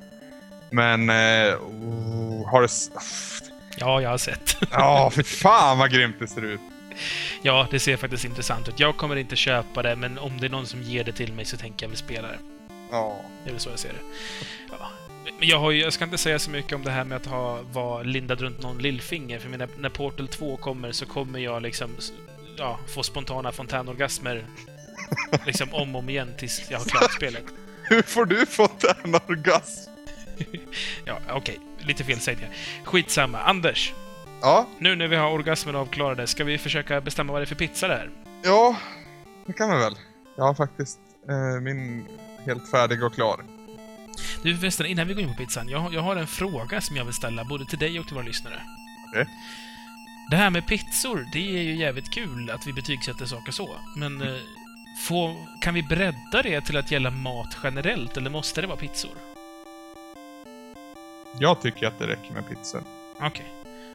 Men... Eh, oh, har det... Ja, jag har sett. Ja, för fan vad grymt det ser ut. Ja, det ser faktiskt intressant ut. Jag kommer inte köpa det, men om det är någon som ger det till mig så tänker jag väl spela det. Ja. Det är väl så jag ser det. Ja. Men jag, har ju, jag ska inte säga så mycket om det här med att ha, vara lindad runt någon lillfinger, för när, när Portal 2 kommer så kommer jag liksom ja, få spontana fontänorgasmer liksom om och om igen tills jag har klarat spelet. Hur får du fått en orgasm? Ja, okej. Lite felsägningar. Skitsamma. Anders, Ja, nu när vi har orgasmen avklarade, ska vi försöka bestämma vad det är för pizza det är? ja, det kan vi väl. Jag har faktiskt eh, min helt färdig och klar. Du förresten, innan vi går in på pizzan. Jag, har- jag har en fråga som jag vill ställa både till dig och till våra lyssnare. Okej. Det här med pizzor, det är ju jävligt kul att vi betygsätter saker så. Men eh, få, kan vi bredda det till att gälla mat generellt, eller måste det vara pizzor? Jag tycker att det räcker med pizza. Okej.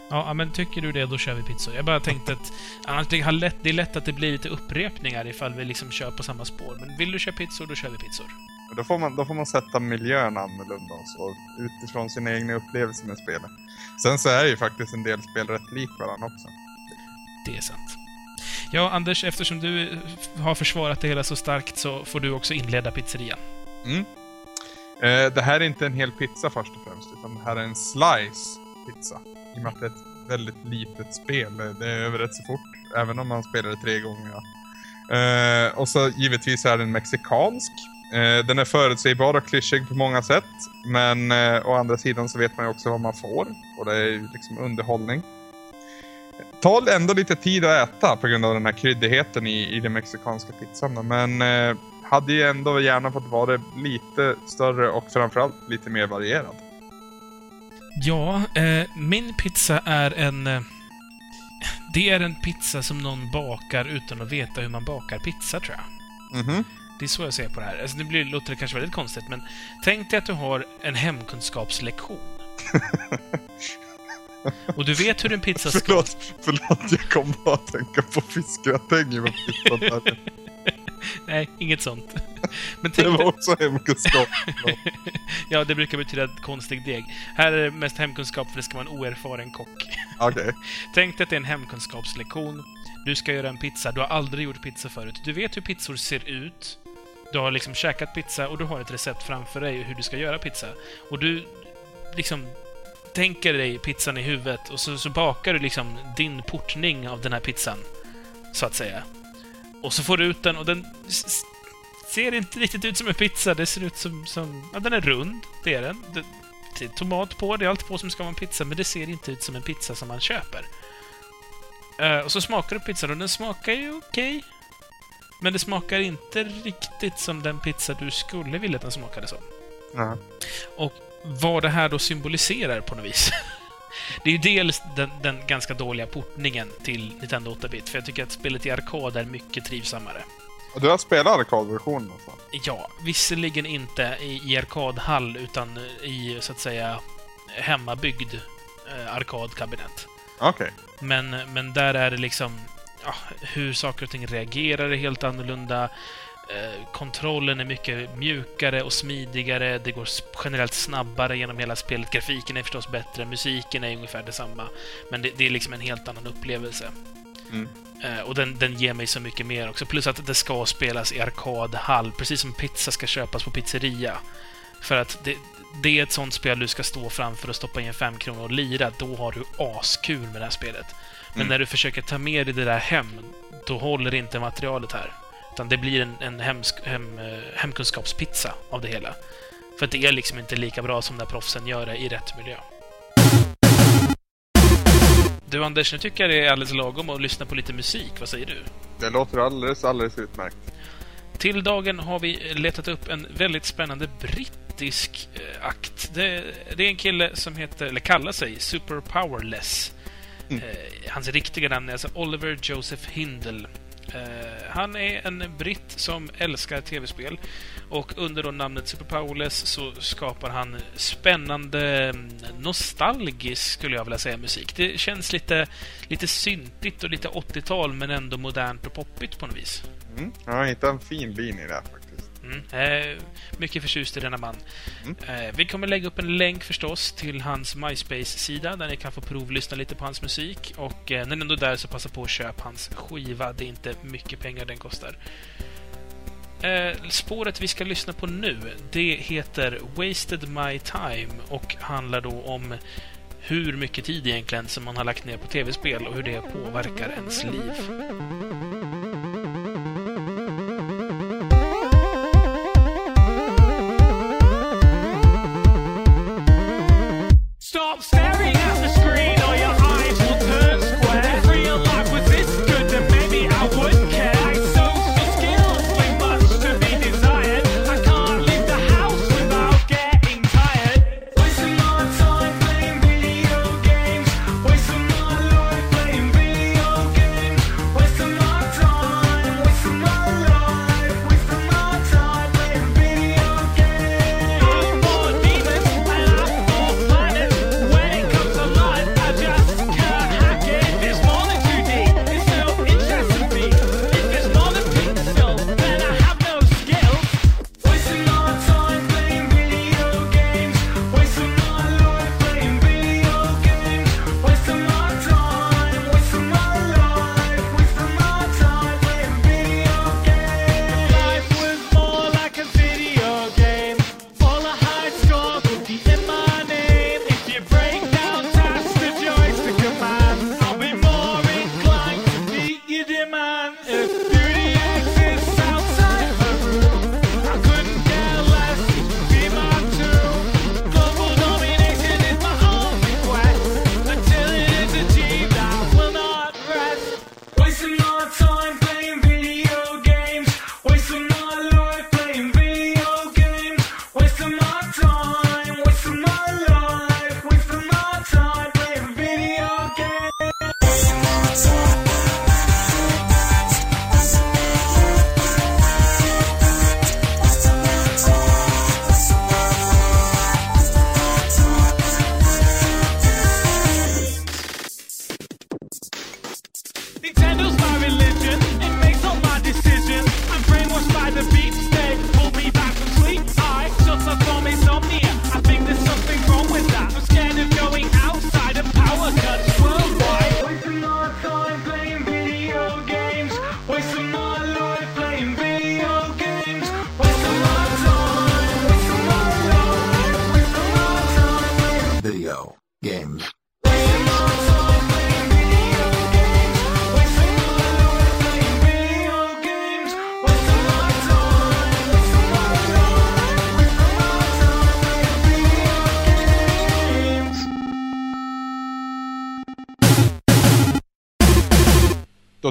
Ja, ja, men tycker du det, då kör vi pizzor. Jag bara tänkte att annars det, lätt, det är lätt att det blir lite upprepningar ifall vi liksom kör på samma spår. Men vill du köra pizzor, då kör vi pizzor. Då får, man, då får man sätta miljön annorlunda och så, utifrån sina egna upplevelser med spelet. Sen så är ju faktiskt en del spel rätt lik varandra också. Det är sant. Ja, Anders, eftersom du har försvarat det hela så starkt så får du också inleda pizzerian. Mm. Eh, det här är inte en hel pizza först och främst, utan det här är en slice pizza. I och med att det är ett väldigt litet spel. Eh, det är över rätt så fort, även om man spelar det tre gånger. ja. Eh, och så givetvis är den mexikansk. Eh, den är förutsägbar och klyschig på många sätt. Men eh, å andra sidan så vet man ju också vad man får. Och det är ju liksom underhållning. Tar ändå lite tid att äta på grund av den här kryddigheten i, i den mexikanska pizzan. Men eh, hade ju ändå gärna fått vara lite större och framförallt lite mer varierad. Ja, eh, min pizza är en... Eh, det är en pizza som någon bakar utan att veta hur man bakar pizza, tror jag. Mhm. Det är så jag ser på det här. Alltså, nu blir, låter det kanske väldigt konstigt, men tänk dig att du har en hemkunskapslektion. Och du vet hur en pizza ska... Förlåt, förlåt, jag kom bara att tänka på fiskgratäng i pizzan. Nej, inget sånt. Men Det tänk var dig, också hemkunskap. ja, det brukar betyda konstig deg. Här är det mest hemkunskap för det ska vara en oerfaren kock. Okej. Tänk dig att det är en hemkunskapslektion. Du ska göra en pizza. Du har aldrig gjort pizza förut. Du vet hur pizzor ser ut. Du har liksom käkat pizza och du har ett recept framför dig hur du ska göra pizza. Och du liksom tänker dig pizzan i huvudet och så, så bakar du liksom din portning av den här pizzan. Så att säga. Och så får du ut den och den ser inte riktigt ut som en pizza. Det ser ut som... som ja, den är rund. Det är den. Det, det är tomat på, det är allt på som ska vara en pizza, men det ser inte ut som en pizza som man köper. Eh, och så smakar du pizzan och den smakar ju okej. Men det smakar inte riktigt som den pizza du skulle vilja att den smakade som. Ja. Och vad det här då symboliserar på något vis. Det är ju dels den, den ganska dåliga portningen till Nintendo 8-bit, för jag tycker att spelet i arkad är mycket trivsammare. Du har spelat arkadversionen alltså? Ja, visserligen inte i, i arkadhall, utan i, så att säga, hemmabyggd eh, arkadkabinett. Okej. Men, men där är det liksom... Ja, hur saker och ting reagerar är helt annorlunda. Eh, kontrollen är mycket mjukare och smidigare. Det går generellt snabbare genom hela spelet. Grafiken är förstås bättre. Musiken är ungefär detsamma. Men det, det är liksom en helt annan upplevelse. Mm. Eh, och den, den ger mig så mycket mer också. Plus att det ska spelas i arkadhall, precis som pizza ska köpas på pizzeria. För att det, det är ett sånt spel du ska stå framför och stoppa in fem kronor och lira. Då har du askul med det här spelet. Men Mm. när du försöker ta med dig det där hem, då håller inte materialet här. Utan det blir en, en hemsk, hem, eh, hemkunskapspizza av det hela. För att det är liksom inte lika bra som när proffsen gör det i rätt miljö. Du Anders, nu tycker jag det är alldeles lagom att lyssna på lite musik. Vad säger du? Det låter alldeles, alldeles utmärkt. Till dagen har vi letat upp en väldigt spännande brittisk eh, akt. Det, det är en kille som heter, eller kallar sig, Super Powerless. Mm. Eh, hans riktiga namn är alltså Oliver Joseph Hindle. Eh, han är en britt som älskar tv-spel. Och under då namnet Super Powerless så skapar han spännande, mm, nostalgisk skulle jag vilja säga, musik. Det känns lite, lite syntigt och lite 80-tal men ändå modernt och poppigt på något vis. Mm. Jag har hittat en fin linje där faktiskt. Mm. Eh, mycket förtjust i denna man. Mm. Eh, vi kommer lägga upp en länk förstås till hans MySpace-sida där ni kan få provlyssna lite på hans musik. Och eh, när ni ändå är där så passa på att köpa hans skiva. Det är inte mycket pengar den kostar. Spåret vi ska lyssna på nu, det heter Wasted My Time och handlar då om hur mycket tid egentligen som man har lagt ner på tv-spel och hur det påverkar ens liv. outside.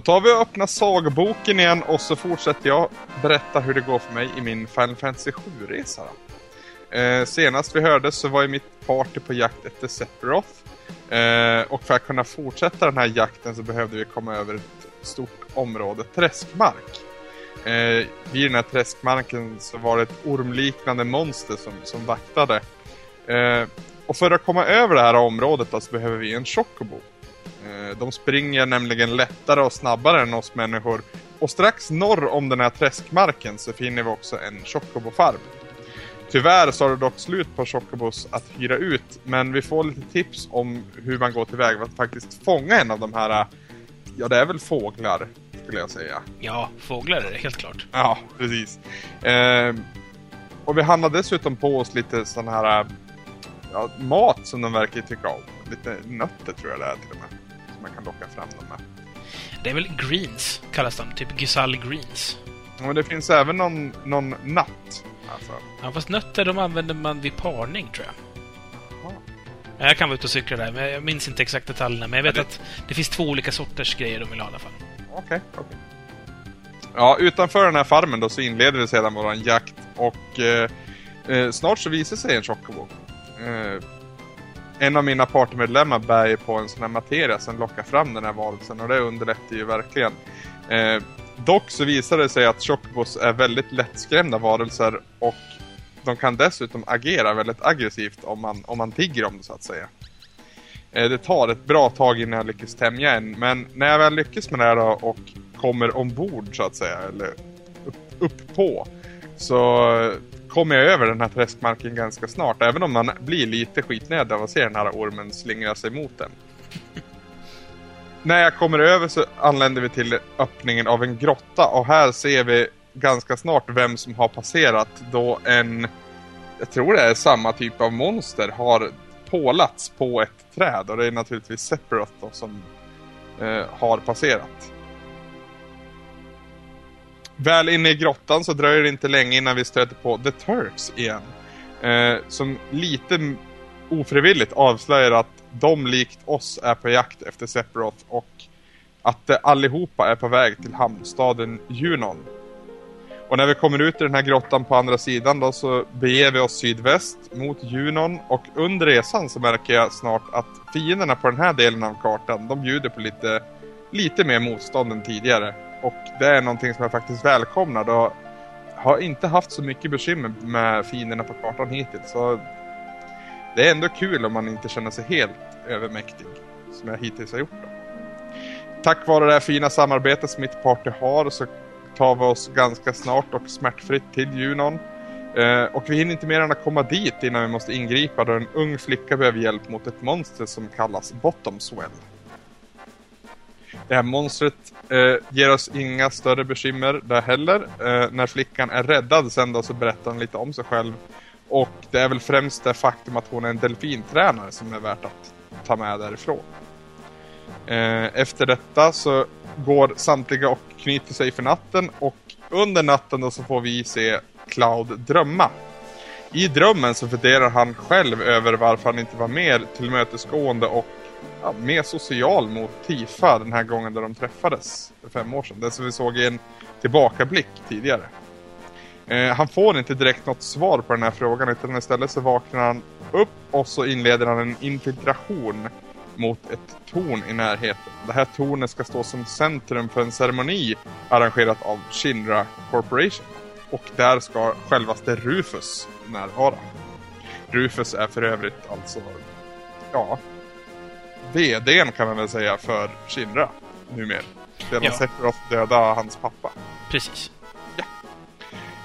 Tar vi och öppnar sagoboken igen och så fortsätter jag berätta hur det går för mig i min Final Fantasy 7-resa. Eh, senast vi hörde så var ju mitt party på jakt efter Sephiroth. Eh, och för att kunna fortsätta den här jakten så behövde vi komma över ett stort område träskmark. Eh, vid den här träskmarken så var det ett ormliknande monster som, som vaktade. Eh, och för att komma över det här området då, så behöver vi en chocobo. Eh, de springer nämligen lättare och snabbare än oss människor. Och strax norr om den här träskmarken så finner vi också en chocobo-farm. Tyvärr så har det dock slut på chocobos att hyra ut, men vi får lite tips om hur man går tillväga för att faktiskt fånga en av de här, ja det är väl fåglar, skulle jag säga. Ja, fåglar är det helt klart. Ja, precis. Ehm, och vi handlar dessutom på oss lite sån här ja, mat som de verkar tycka om. Lite nötter tror jag det är till och med. Man kan locka fram dem med. Det är väl greens, kallas de. Typ Gusal greens. Men det finns även någon, någon natt. Alltså. Ja, fast nötter de använder man vid parning, tror jag. Jaha. Ja, Jag kan vara ute och cykla där, men jag minns inte exakt detaljerna. Men jag vet Ja, det- att det finns två olika sorters grejer de vill ha i alla fall. Okej, okej. Ja, utanför den här farmen då så inleder vi sedan våran jakt och eh, eh, snart så visar sig en chocobo. Eh, en av mina partymedlemmar bär ju på en sån här materia som lockar fram den här varelsen och det underlättar ju verkligen. Eh, dock så visar det sig att chocobos är väldigt lättskrämda varelser och de kan dessutom agera väldigt aggressivt om man, om man tigger om det så att säga. Eh, Det tar ett bra tag innan jag lyckas tämja en, men när jag väl lyckas med det här då och kommer ombord så att säga, eller upp, upp på, så kommer jag över den här träskmarken ganska snart, även om man blir lite skitnödig av att se den här ormen slingra sig mot den. när jag kommer över så anländer vi till öppningen av en grotta och här ser vi ganska snart vem som har passerat då en, jag tror det är samma typ av monster, har pålats på ett träd och det är naturligtvis Sephiroth då som eh, har passerat. Väl inne i grottan så dröjer det inte länge innan vi stöter på The Turks igen. Eh, som lite ofrivilligt avslöjar att de likt oss är på jakt efter Sephiroth och att eh, allihopa är på väg till hamnstaden Junon. Och när vi kommer ut i den här grottan på andra sidan då så beger vi oss sydväst mot Junon och under resan så märker jag snart att fienderna på den här delen av kartan de bjuder på lite, lite mer motstånd än tidigare. Och det är någonting som jag faktiskt välkomnar Jag har inte haft så mycket bekymmer med fienderna på kartan hittills. Så det är ändå kul om man inte känner sig helt övermäktig som jag hittills har gjort. Då. Tack vare det här fina samarbetet som mitt party har så tar vi oss ganska snart och smärtfritt till Junon. Eh, och vi hinner inte mer än att komma dit innan vi måste ingripa då en ung flicka behöver hjälp mot ett monster som kallas Bottomswell. Det här monstret eh, ger oss inga större bekymmer där heller. Eh, när flickan är räddad sen då så berättar hon lite om sig själv. Och det är väl främst det faktum att hon är en delfintränare som är värt att ta med därifrån. Eh, efter detta så går samtliga och knyter sig för natten och under natten då så får vi se Cloud drömma. I drömmen så funderar han själv över varför han inte var mer tillmötesgående och ja, mer social mot Tifa den här gången där de träffades för fem år sedan. Det som vi såg i en tillbakablick tidigare. Eh, han får inte direkt något svar på den här frågan utan istället så vaknar han upp och så inleder han en infiltration mot ett torn i närheten. Det här tornet ska stå som centrum för en ceremoni arrangerat av Shinra Corporation. Och där ska självaste Rufus närvara. Rufus är för övrigt alltså, ja, VDn kan man väl säga för Shinra numera. Sedan Ja. Sephiroth döda hans pappa. Precis.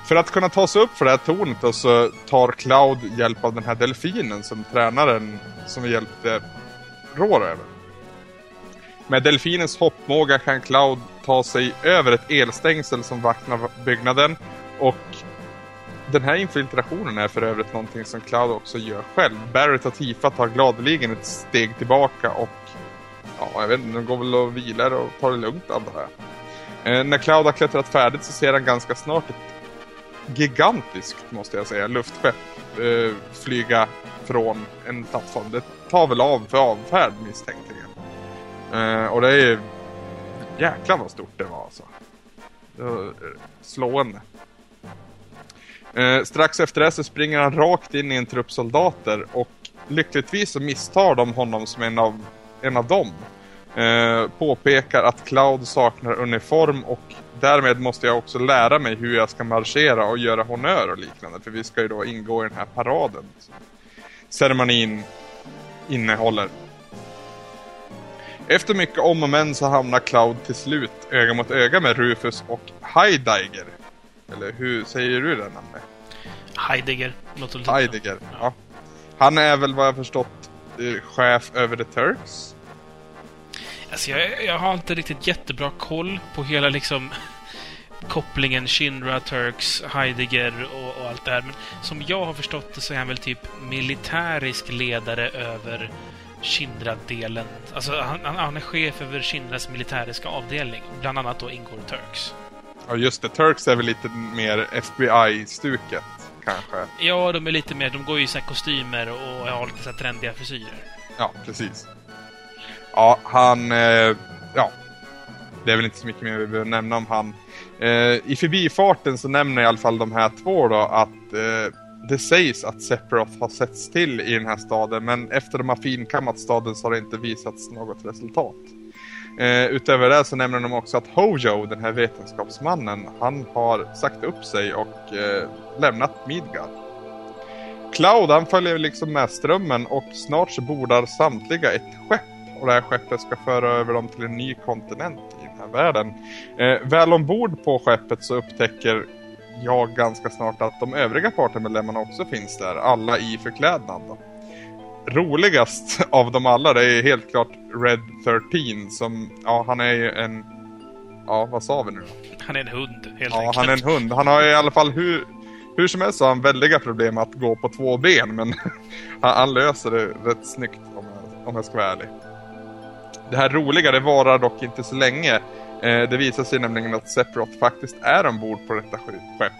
För att kunna ta sig upp för det här tornet då, så tar Cloud hjälp av den här delfinen som tränaren som vi hjälpte rår över. Med delfinens hoppmåga kan Cloud ta sig över ett elstängsel som vaknar byggnaden och den här infiltrationen är för övrigt någonting som Cloud också gör själv. Barrett och Tifa tar gladeligen ett steg tillbaka och ja, jag vet inte, de går väl och vilar och tar det lugnt antar jag. Eh, när Cloud har klättrat färdigt så ser han ganska snart ett gigantiskt, måste jag säga, luftskepp eh, flyga från en plattform. Det tar väl av för avfärd misstänkligen. jag. Eh, och det är ju Jäklar vad stort det var alltså. Det var eh, slående. Eh, strax efter det så springer han rakt in i en trupp soldater och lyckligtvis så misstar de honom som en av, en av dem. Eh, påpekar att Cloud saknar uniform och därmed måste jag också lära mig hur jag ska marschera och göra honör och liknande. För vi ska ju då ingå i den här paraden. Ceremonin innehåller. Efter mycket om och men så hamnar Cloud till slut öga mot öga med Rufus och Heidegger. Eller hur säger du det namnet? Heidegger. Låter Heidegger, ja. Han är väl vad jag förstått eh, chef över The Turks? Alltså jag, jag har inte riktigt jättebra koll på hela liksom kopplingen Shinra, Turks, Heidegger och, och allt det här. Men som jag har förstått det så är han väl typ militärisk ledare över Shinra-delen. Alltså han, han, han är chef över Shinras militäriska avdelning. Bland annat då ingår Turks. Ja just det, Turks är väl lite mer FBI-stuket kanske. Ja, de är lite mer... De går ju i så kostymer och har lite så trendiga frisyrer. Ja, precis. Ja, han... Eh, ja. Det är väl inte så mycket mer vi behöver nämna om han. Eh, I förbifarten så nämner i alla fall de här två då att eh, det sägs att Sephiroth har setts till i den här staden men efter de har finkammat staden så har det inte visats något resultat. Eh, utöver det så nämner de också att Hojo, den här vetenskapsmannen, han har sagt upp sig och eh, lämnat Midgard. Cloud han följer liksom med strömmen och snart så bordar samtliga ett skepp och det här skeppet ska föra över dem till en ny kontinent i den här världen. Eh, väl ombord på skeppet så upptäcker jag ganska snart att de övriga partymedlemmarna också finns där, alla i förklädnad. Då. Roligast av dem alla det är helt klart Red 13 som, ja han är ju en, ja vad sa vi nu då? Han är en hund, helt Ja, enkelt. han är en hund. Han har i alla fall hur, hur som helst så har han väldiga problem att gå på två ben, men han, han löser det rätt snyggt om jag, om jag ska vara ärlig. Det här roliga, det varar dock inte så länge. Eh, det visar sig nämligen att Sephiroth faktiskt är ombord på detta sk- skepp.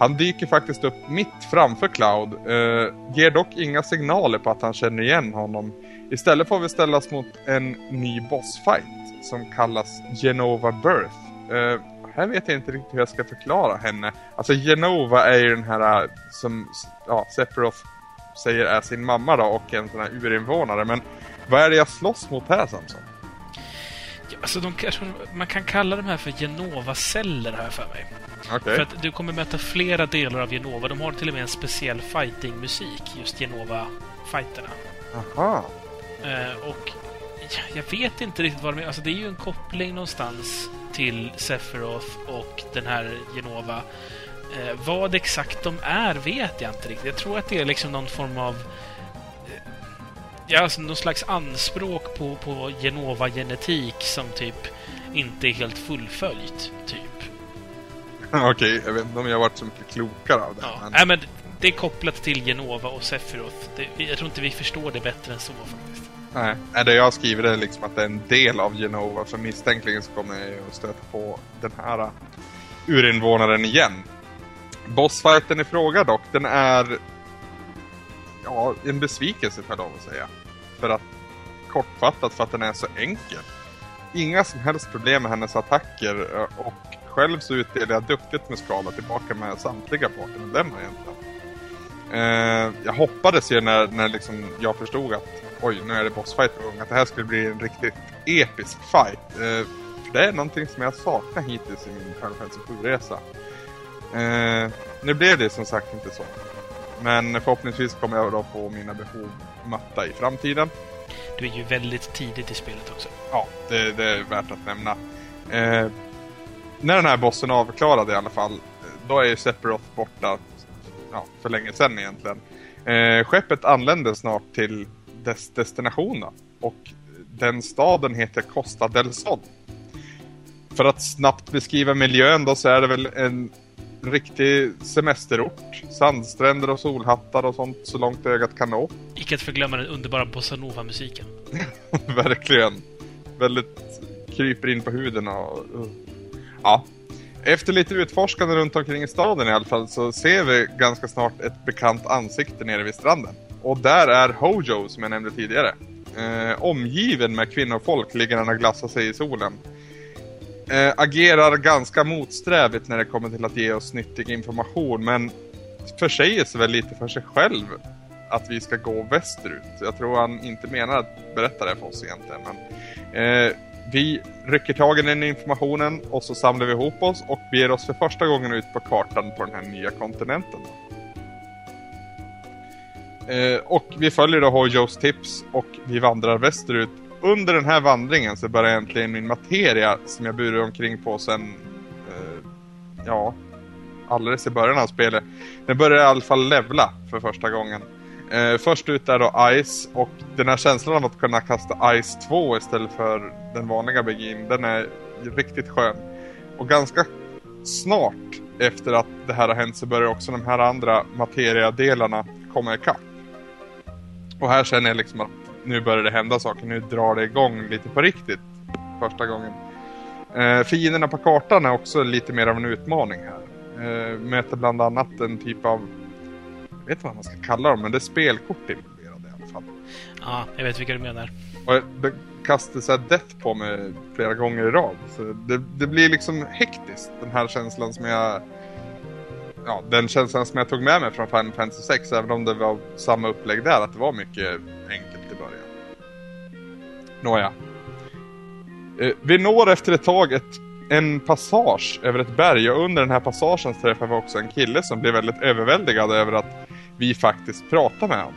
Han dyker faktiskt upp mitt framför Cloud, eh, ger dock inga signaler på att han känner igen honom. Istället får vi ställas mot en ny bossfight som kallas Genova Birth. Eh, här vet jag inte riktigt hur jag ska förklara henne. Alltså Genova är ju den här eh, som ja, Sephiroth säger är sin mamma då och en sån här urinvånare. Men vad är det jag slåss mot här Samson? Ja, Alltså, de, man kan kalla de här för Genova-celler, här för mig. Okej. För att du kommer möta flera delar av Genova. De har till och med en speciell fighting-musik, just Genova-fighterna. Aha. Eh, och ja, jag vet inte riktigt vad de är. Alltså, det är ju en koppling någonstans till Sephiroth och den här Genova. Eh, vad exakt de är vet jag inte riktigt. Jag tror att det är liksom någon form av... eh, Ja, alltså någon slags anspråk på, på Genova-genetik som typ inte är helt fullföljt, typ. Okej, jag vet inte om jag har varit så mycket klokare av det. Ja. men... Nej, men det är kopplat till Genova och Sephiroth. Det, jag tror inte vi förstår det bättre än så faktiskt. Nej, det jag har skrivit är liksom att det är en del av Genova. För misstänkligen så kommer jag att stöta på den här uh, urinvånaren igen. Bossfighten i fråga dock, den är ja, en besvikelse jag lov att säga. För att kortfattat för att den är så enkel. Inga som helst problem med hennes attacker och själv så utdelar jag duktigt med skala tillbaka med samtliga partymedlemmar egentligen. Eh, jag hoppades ju när, när liksom jag förstod att oj, nu är det bossfight på gång, att det här skulle bli en riktigt episk fight. Eh, för det är någonting som jag saknar hittills i min Final Fantasy 7-resa. Eh, nu blev det som sagt inte så. Men förhoppningsvis kommer jag då få mina behov matta i framtiden. Du är ju väldigt tidigt i spelet också. Ja, det, det är värt att nämna. Eh, när den här bossen är avklarad i alla fall, då är ju Sephiroth borta ja, för länge sedan egentligen. Eh, skeppet anländer snart till dess destination och den staden heter Costa del Sol. För att snabbt beskriva miljön då så är det väl en riktig semesterort. Sandstränder och solhattar och sånt så långt ögat kan nå. Icke att förglömma den underbara bossanova-musiken. Verkligen. Väldigt kryper in på huden och... Ja. Efter lite utforskande runt omkring i staden i alla fall så ser vi ganska snart ett bekant ansikte nere vid stranden. Och där är Hojo som jag nämnde tidigare. Eh, omgiven med kvinnofolk ligger han och glassar sig i solen. eh, agerar ganska motsträvigt när det kommer till att ge oss nyttig information, men försäger sig väl lite för sig själv att vi ska gå västerut. Jag tror han inte menar att berätta det för oss egentligen, men eh, vi rycker tag i den informationen och så samlar vi ihop oss och beger oss för första gången ut på kartan på den här nya kontinenten. Eh, och vi följer då Hojos tips och vi vandrar västerut. Under den här vandringen så börjar äntligen min materia som jag burit omkring på sen, eh, ja, alldeles i början av spelet. Den börjar i alla fall levla för första gången. Eh, först ut är då Ice och den här känslan av att kunna kasta Ice 2 istället för den vanliga Begin, den är riktigt skön. Och ganska snart efter att det här har hänt så börjar också de här andra materiadelarna komma ikapp. Och här känner jag liksom att nu börjar det hända saker, nu drar det igång lite på riktigt första gången. Eh, fienderna på kartan är också lite mer av en utmaning här. Eh, möter bland annat en typ av, vet inte vad man ska kalla dem, men det är spelkort involverade i alla fall. Ja, jag vet vilka du menar. Och det kastade så här death på mig flera gånger i rad. Så det, det blir liksom hektiskt, den här känslan som jag... Ja, den känslan som jag tog med mig från Final Fantasy 6, även om det var samma upplägg där, att det var mycket enkelt i början. Nåja. Eh, vi når efter ett tag ett, en passage över ett berg och under den här passagen träffar vi också en kille som blir väldigt överväldigad över att vi faktiskt pratar med honom.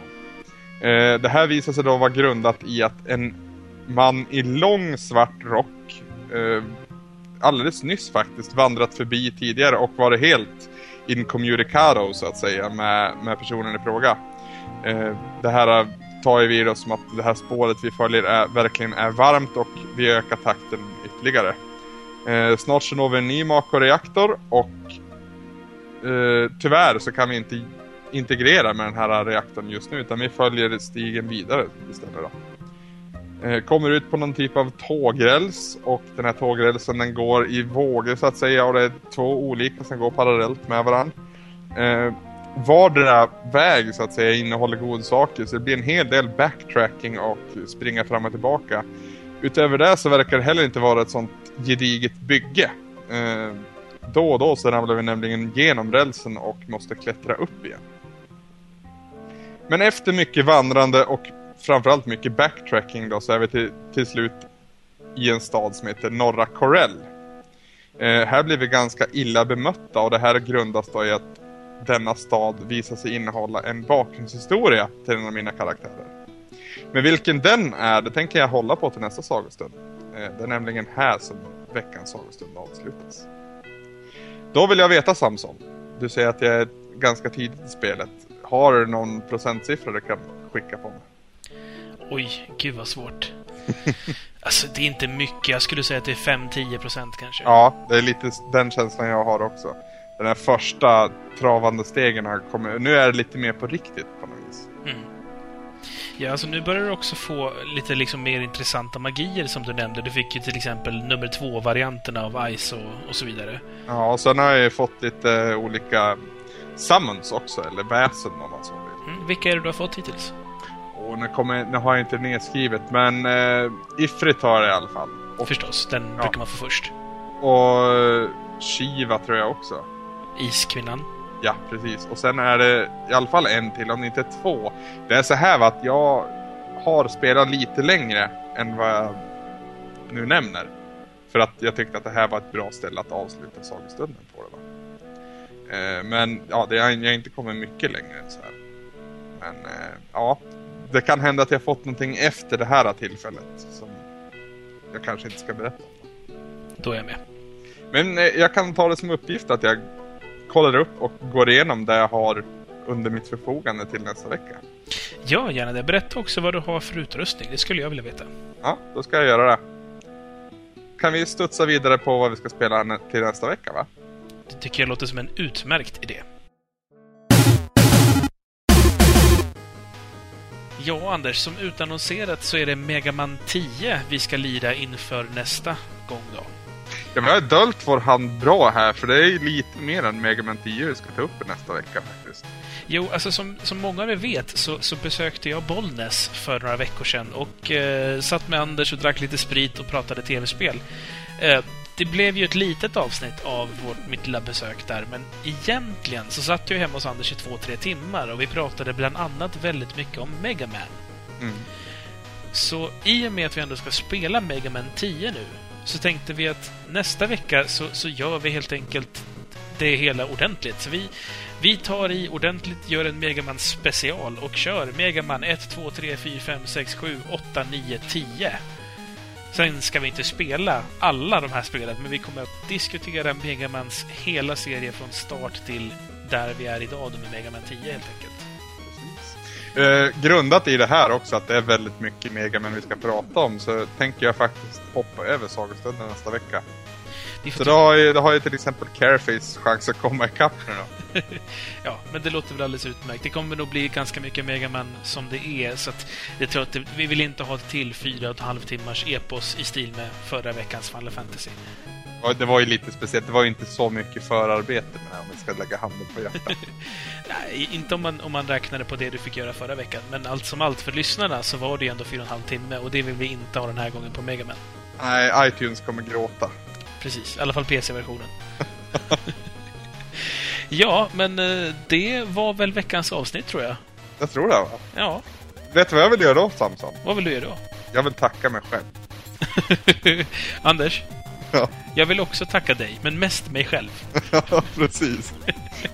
Eh, det här visar sig då vara grundat i att en man i lång svart rock eh, alldeles nyss faktiskt vandrat förbi tidigare och varit helt incommunicado så att säga med, med personen i fråga. Eh, det här tar ju vi då som att det här spåret vi följer är, verkligen är varmt och vi ökar takten ytterligare. Eh, snart så når vi en ny Mako-reaktor och eh, tyvärr så kan vi inte integrera med den här reaktorn just nu utan vi följer stigen vidare istället då. Eh, kommer ut på någon typ av tågräls och den här tågrälsen den går i vågor så att säga och det är två olika som går parallellt med varandra. Eh, vardera väg så att säga innehåller godsaker så det blir en hel del backtracking och springa fram och tillbaka. Utöver det så verkar det heller inte vara ett sånt gediget bygge. Eh, då och då så ramlar vi nämligen genom rälsen och måste klättra upp igen. Men efter mycket vandrande och framförallt mycket backtracking då så är vi till, till slut i en stad som heter Norra Corell. Eh, här blir vi ganska illa bemötta och det här grundas då i att denna stad visar sig innehålla en bakgrundshistoria till en av mina karaktärer. Men vilken den är, det tänker jag hålla på till nästa sagostund. Eh, det är nämligen här som veckans sagostund avslutas. Då vill jag veta Samson. Du säger att jag är ganska tidigt i spelet. Har du någon procentsiffra du kan skicka på mig? Oj, gud vad svårt. alltså, det är inte mycket. Jag skulle säga att det är 5-10 procent kanske. Ja, det är lite den känslan jag har också. Den här första travande stegen har kommit. Nu är det lite mer på riktigt på något vis. Mm. Ja, alltså nu börjar du också få lite liksom mer intressanta magier som du nämnde. Du fick ju till exempel nummer två-varianterna av Ice och, och så vidare. Ja, och sen har jag ju fått lite olika summons också, eller väsen om man så vill. Mm. Vilka är det du har fått hittills? Och nu, kommer, nu har jag inte nedskrivet, men eh, Ifrit har jag i alla fall. Och, Förstås, den Ja. brukar man få först. och Shiva tror jag också. Iskvinnan. Ja, precis. Och sen är det i alla fall en till, om inte två. Det är så här va, att jag har spelat lite längre än vad jag nu nämner. För att jag tyckte att det här var ett bra ställe att avsluta sagostunden på. Eh, men ja, det jag har inte kommit mycket längre än så här. Men eh, ja, det kan hända att jag fått någonting efter det här tillfället som jag kanske inte ska berätta om. Då är jag med. Men eh, jag kan ta det som uppgift att jag kollar upp och går igenom det jag har under mitt förfogande till nästa vecka. Ja, gärna det. Berätta också vad du har för utrustning. Det skulle jag vilja veta. Ja, då ska jag göra det. Kan vi studsa vidare på vad vi ska spela till nästa vecka va? Det tycker jag låter som en utmärkt idé. Ja, Anders, som utannonserat så är det Mega Man 10 vi ska lira inför nästa gång då. Ja, men jag har döljt vår hand bra här för det är lite mer än Mega Man 10 vi ska ta upp nästa vecka faktiskt. Jo, alltså som, som många av er vet så, så besökte jag Bollnäs för några veckor sedan och eh, satt med Anders och drack lite sprit och pratade tv-spel. Eh, det blev ju ett litet avsnitt av vårt, mitt lilla besök där, men egentligen så satt jag hemma hos Anders i två, tre timmar och vi pratade bland annat väldigt mycket om Mega Man. Mm. Så i och med att vi ändå ska spela Mega Man 10 nu, så tänkte vi att nästa vecka så, så gör vi helt enkelt det hela ordentligt. Så vi, vi tar i ordentligt, gör en Mega Man special och kör Mega Man 1, 2, 3, 4, 5, 6, 7, 8, 9, 10. Sen ska vi inte spela alla de här spelen, men vi kommer att diskutera Megamans hela serie från start till där vi är idag, då med Megaman 10 helt enkelt. Eh, grundat i det här också, att det är väldigt mycket Megaman vi ska prata om, så tänker jag faktiskt hoppa över sagostunden nästa vecka. Så då har ju, då har ju till exempel Careface chans att komma ikapp nu då. Ja, men det låter väl alldeles utmärkt. Det kommer nog bli ganska mycket Mega Man som det är, så att jag tror att det, vi vill inte ha ett till fyra och ett halvt timmars epos i stil med förra veckans Final Fantasy. Och det var ju lite speciellt, det var ju inte så mycket förarbete med det här, om vi ska lägga handen på hjärtat. Nej, inte om man, om man räknade på det du fick göra förra veckan, men allt som allt för lyssnarna så var det ju ändå fyra och en halv timme och det vill vi inte ha den här gången på Mega Man. Nej, iTunes kommer gråta. Precis, i alla fall PC-versionen. ja, men eh, det var väl veckans avsnitt tror jag. Jag tror det va? Ja, Vet du vad jag vill göra då, Samson? vad vill du göra då? Jag vill tacka mig själv. Anders, Ja, jag vill också tacka dig, men mest mig själv. precis.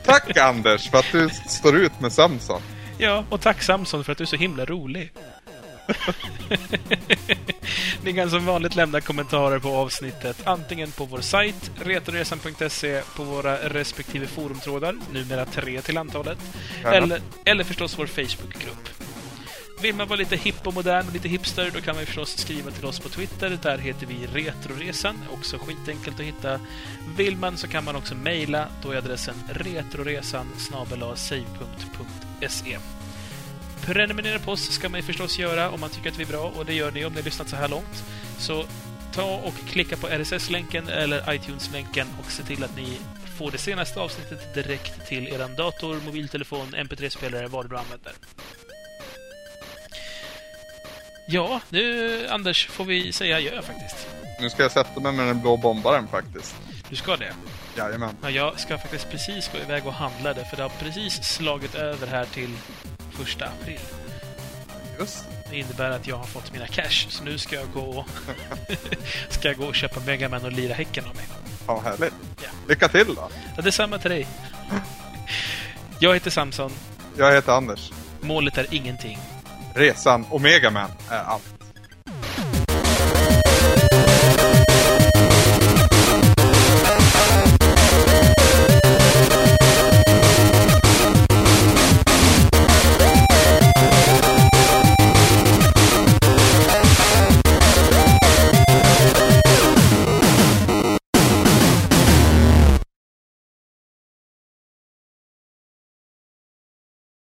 Tack Anders för att du står ut med Samson. Ja, och tack Samson för att du är så himla rolig. Ni kan som vanligt lämna kommentarer på avsnittet antingen på vår sajt, retoresan.se, på våra respektive forumtrådar, numera tre till antalet, Gärna. eller, eller förstås vår Facebookgrupp. Vill man vara lite hipp och modern och lite hipster, då kan man ju förstås skriva till oss på Twitter. Där heter vi Retroresan. Också skitenkelt att hitta. Vill man så kan man också mejla. Då är adressen retroresan save.se. Prenumerera på oss ska man ju förstås göra om man tycker att vi är bra och det gör ni om ni lyssnat så här långt. Så ta och klicka på RSS-länken eller iTunes-länken och se till att ni får det senaste avsnittet direkt till er dator, mobiltelefon, MP3-spelare, vad du använder. Ja, nu Anders får vi säga adjö faktiskt. Nu ska jag sätta mig med den blå bombaren faktiskt. Du ska det? Jajamän. Ja, jag ska faktiskt precis gå iväg och handla det, för det har precis slagit över här till första april. Just Det innebär att jag har fått mina cash, så nu ska jag gå och, ska jag gå och köpa Mega Man och lira häcken av mig. Ja, härligt. Ja. Lycka till då. Ja, detsamma till dig. Jag heter Samson. Jag heter Anders. Målet är ingenting. Resan Omega Man är allt.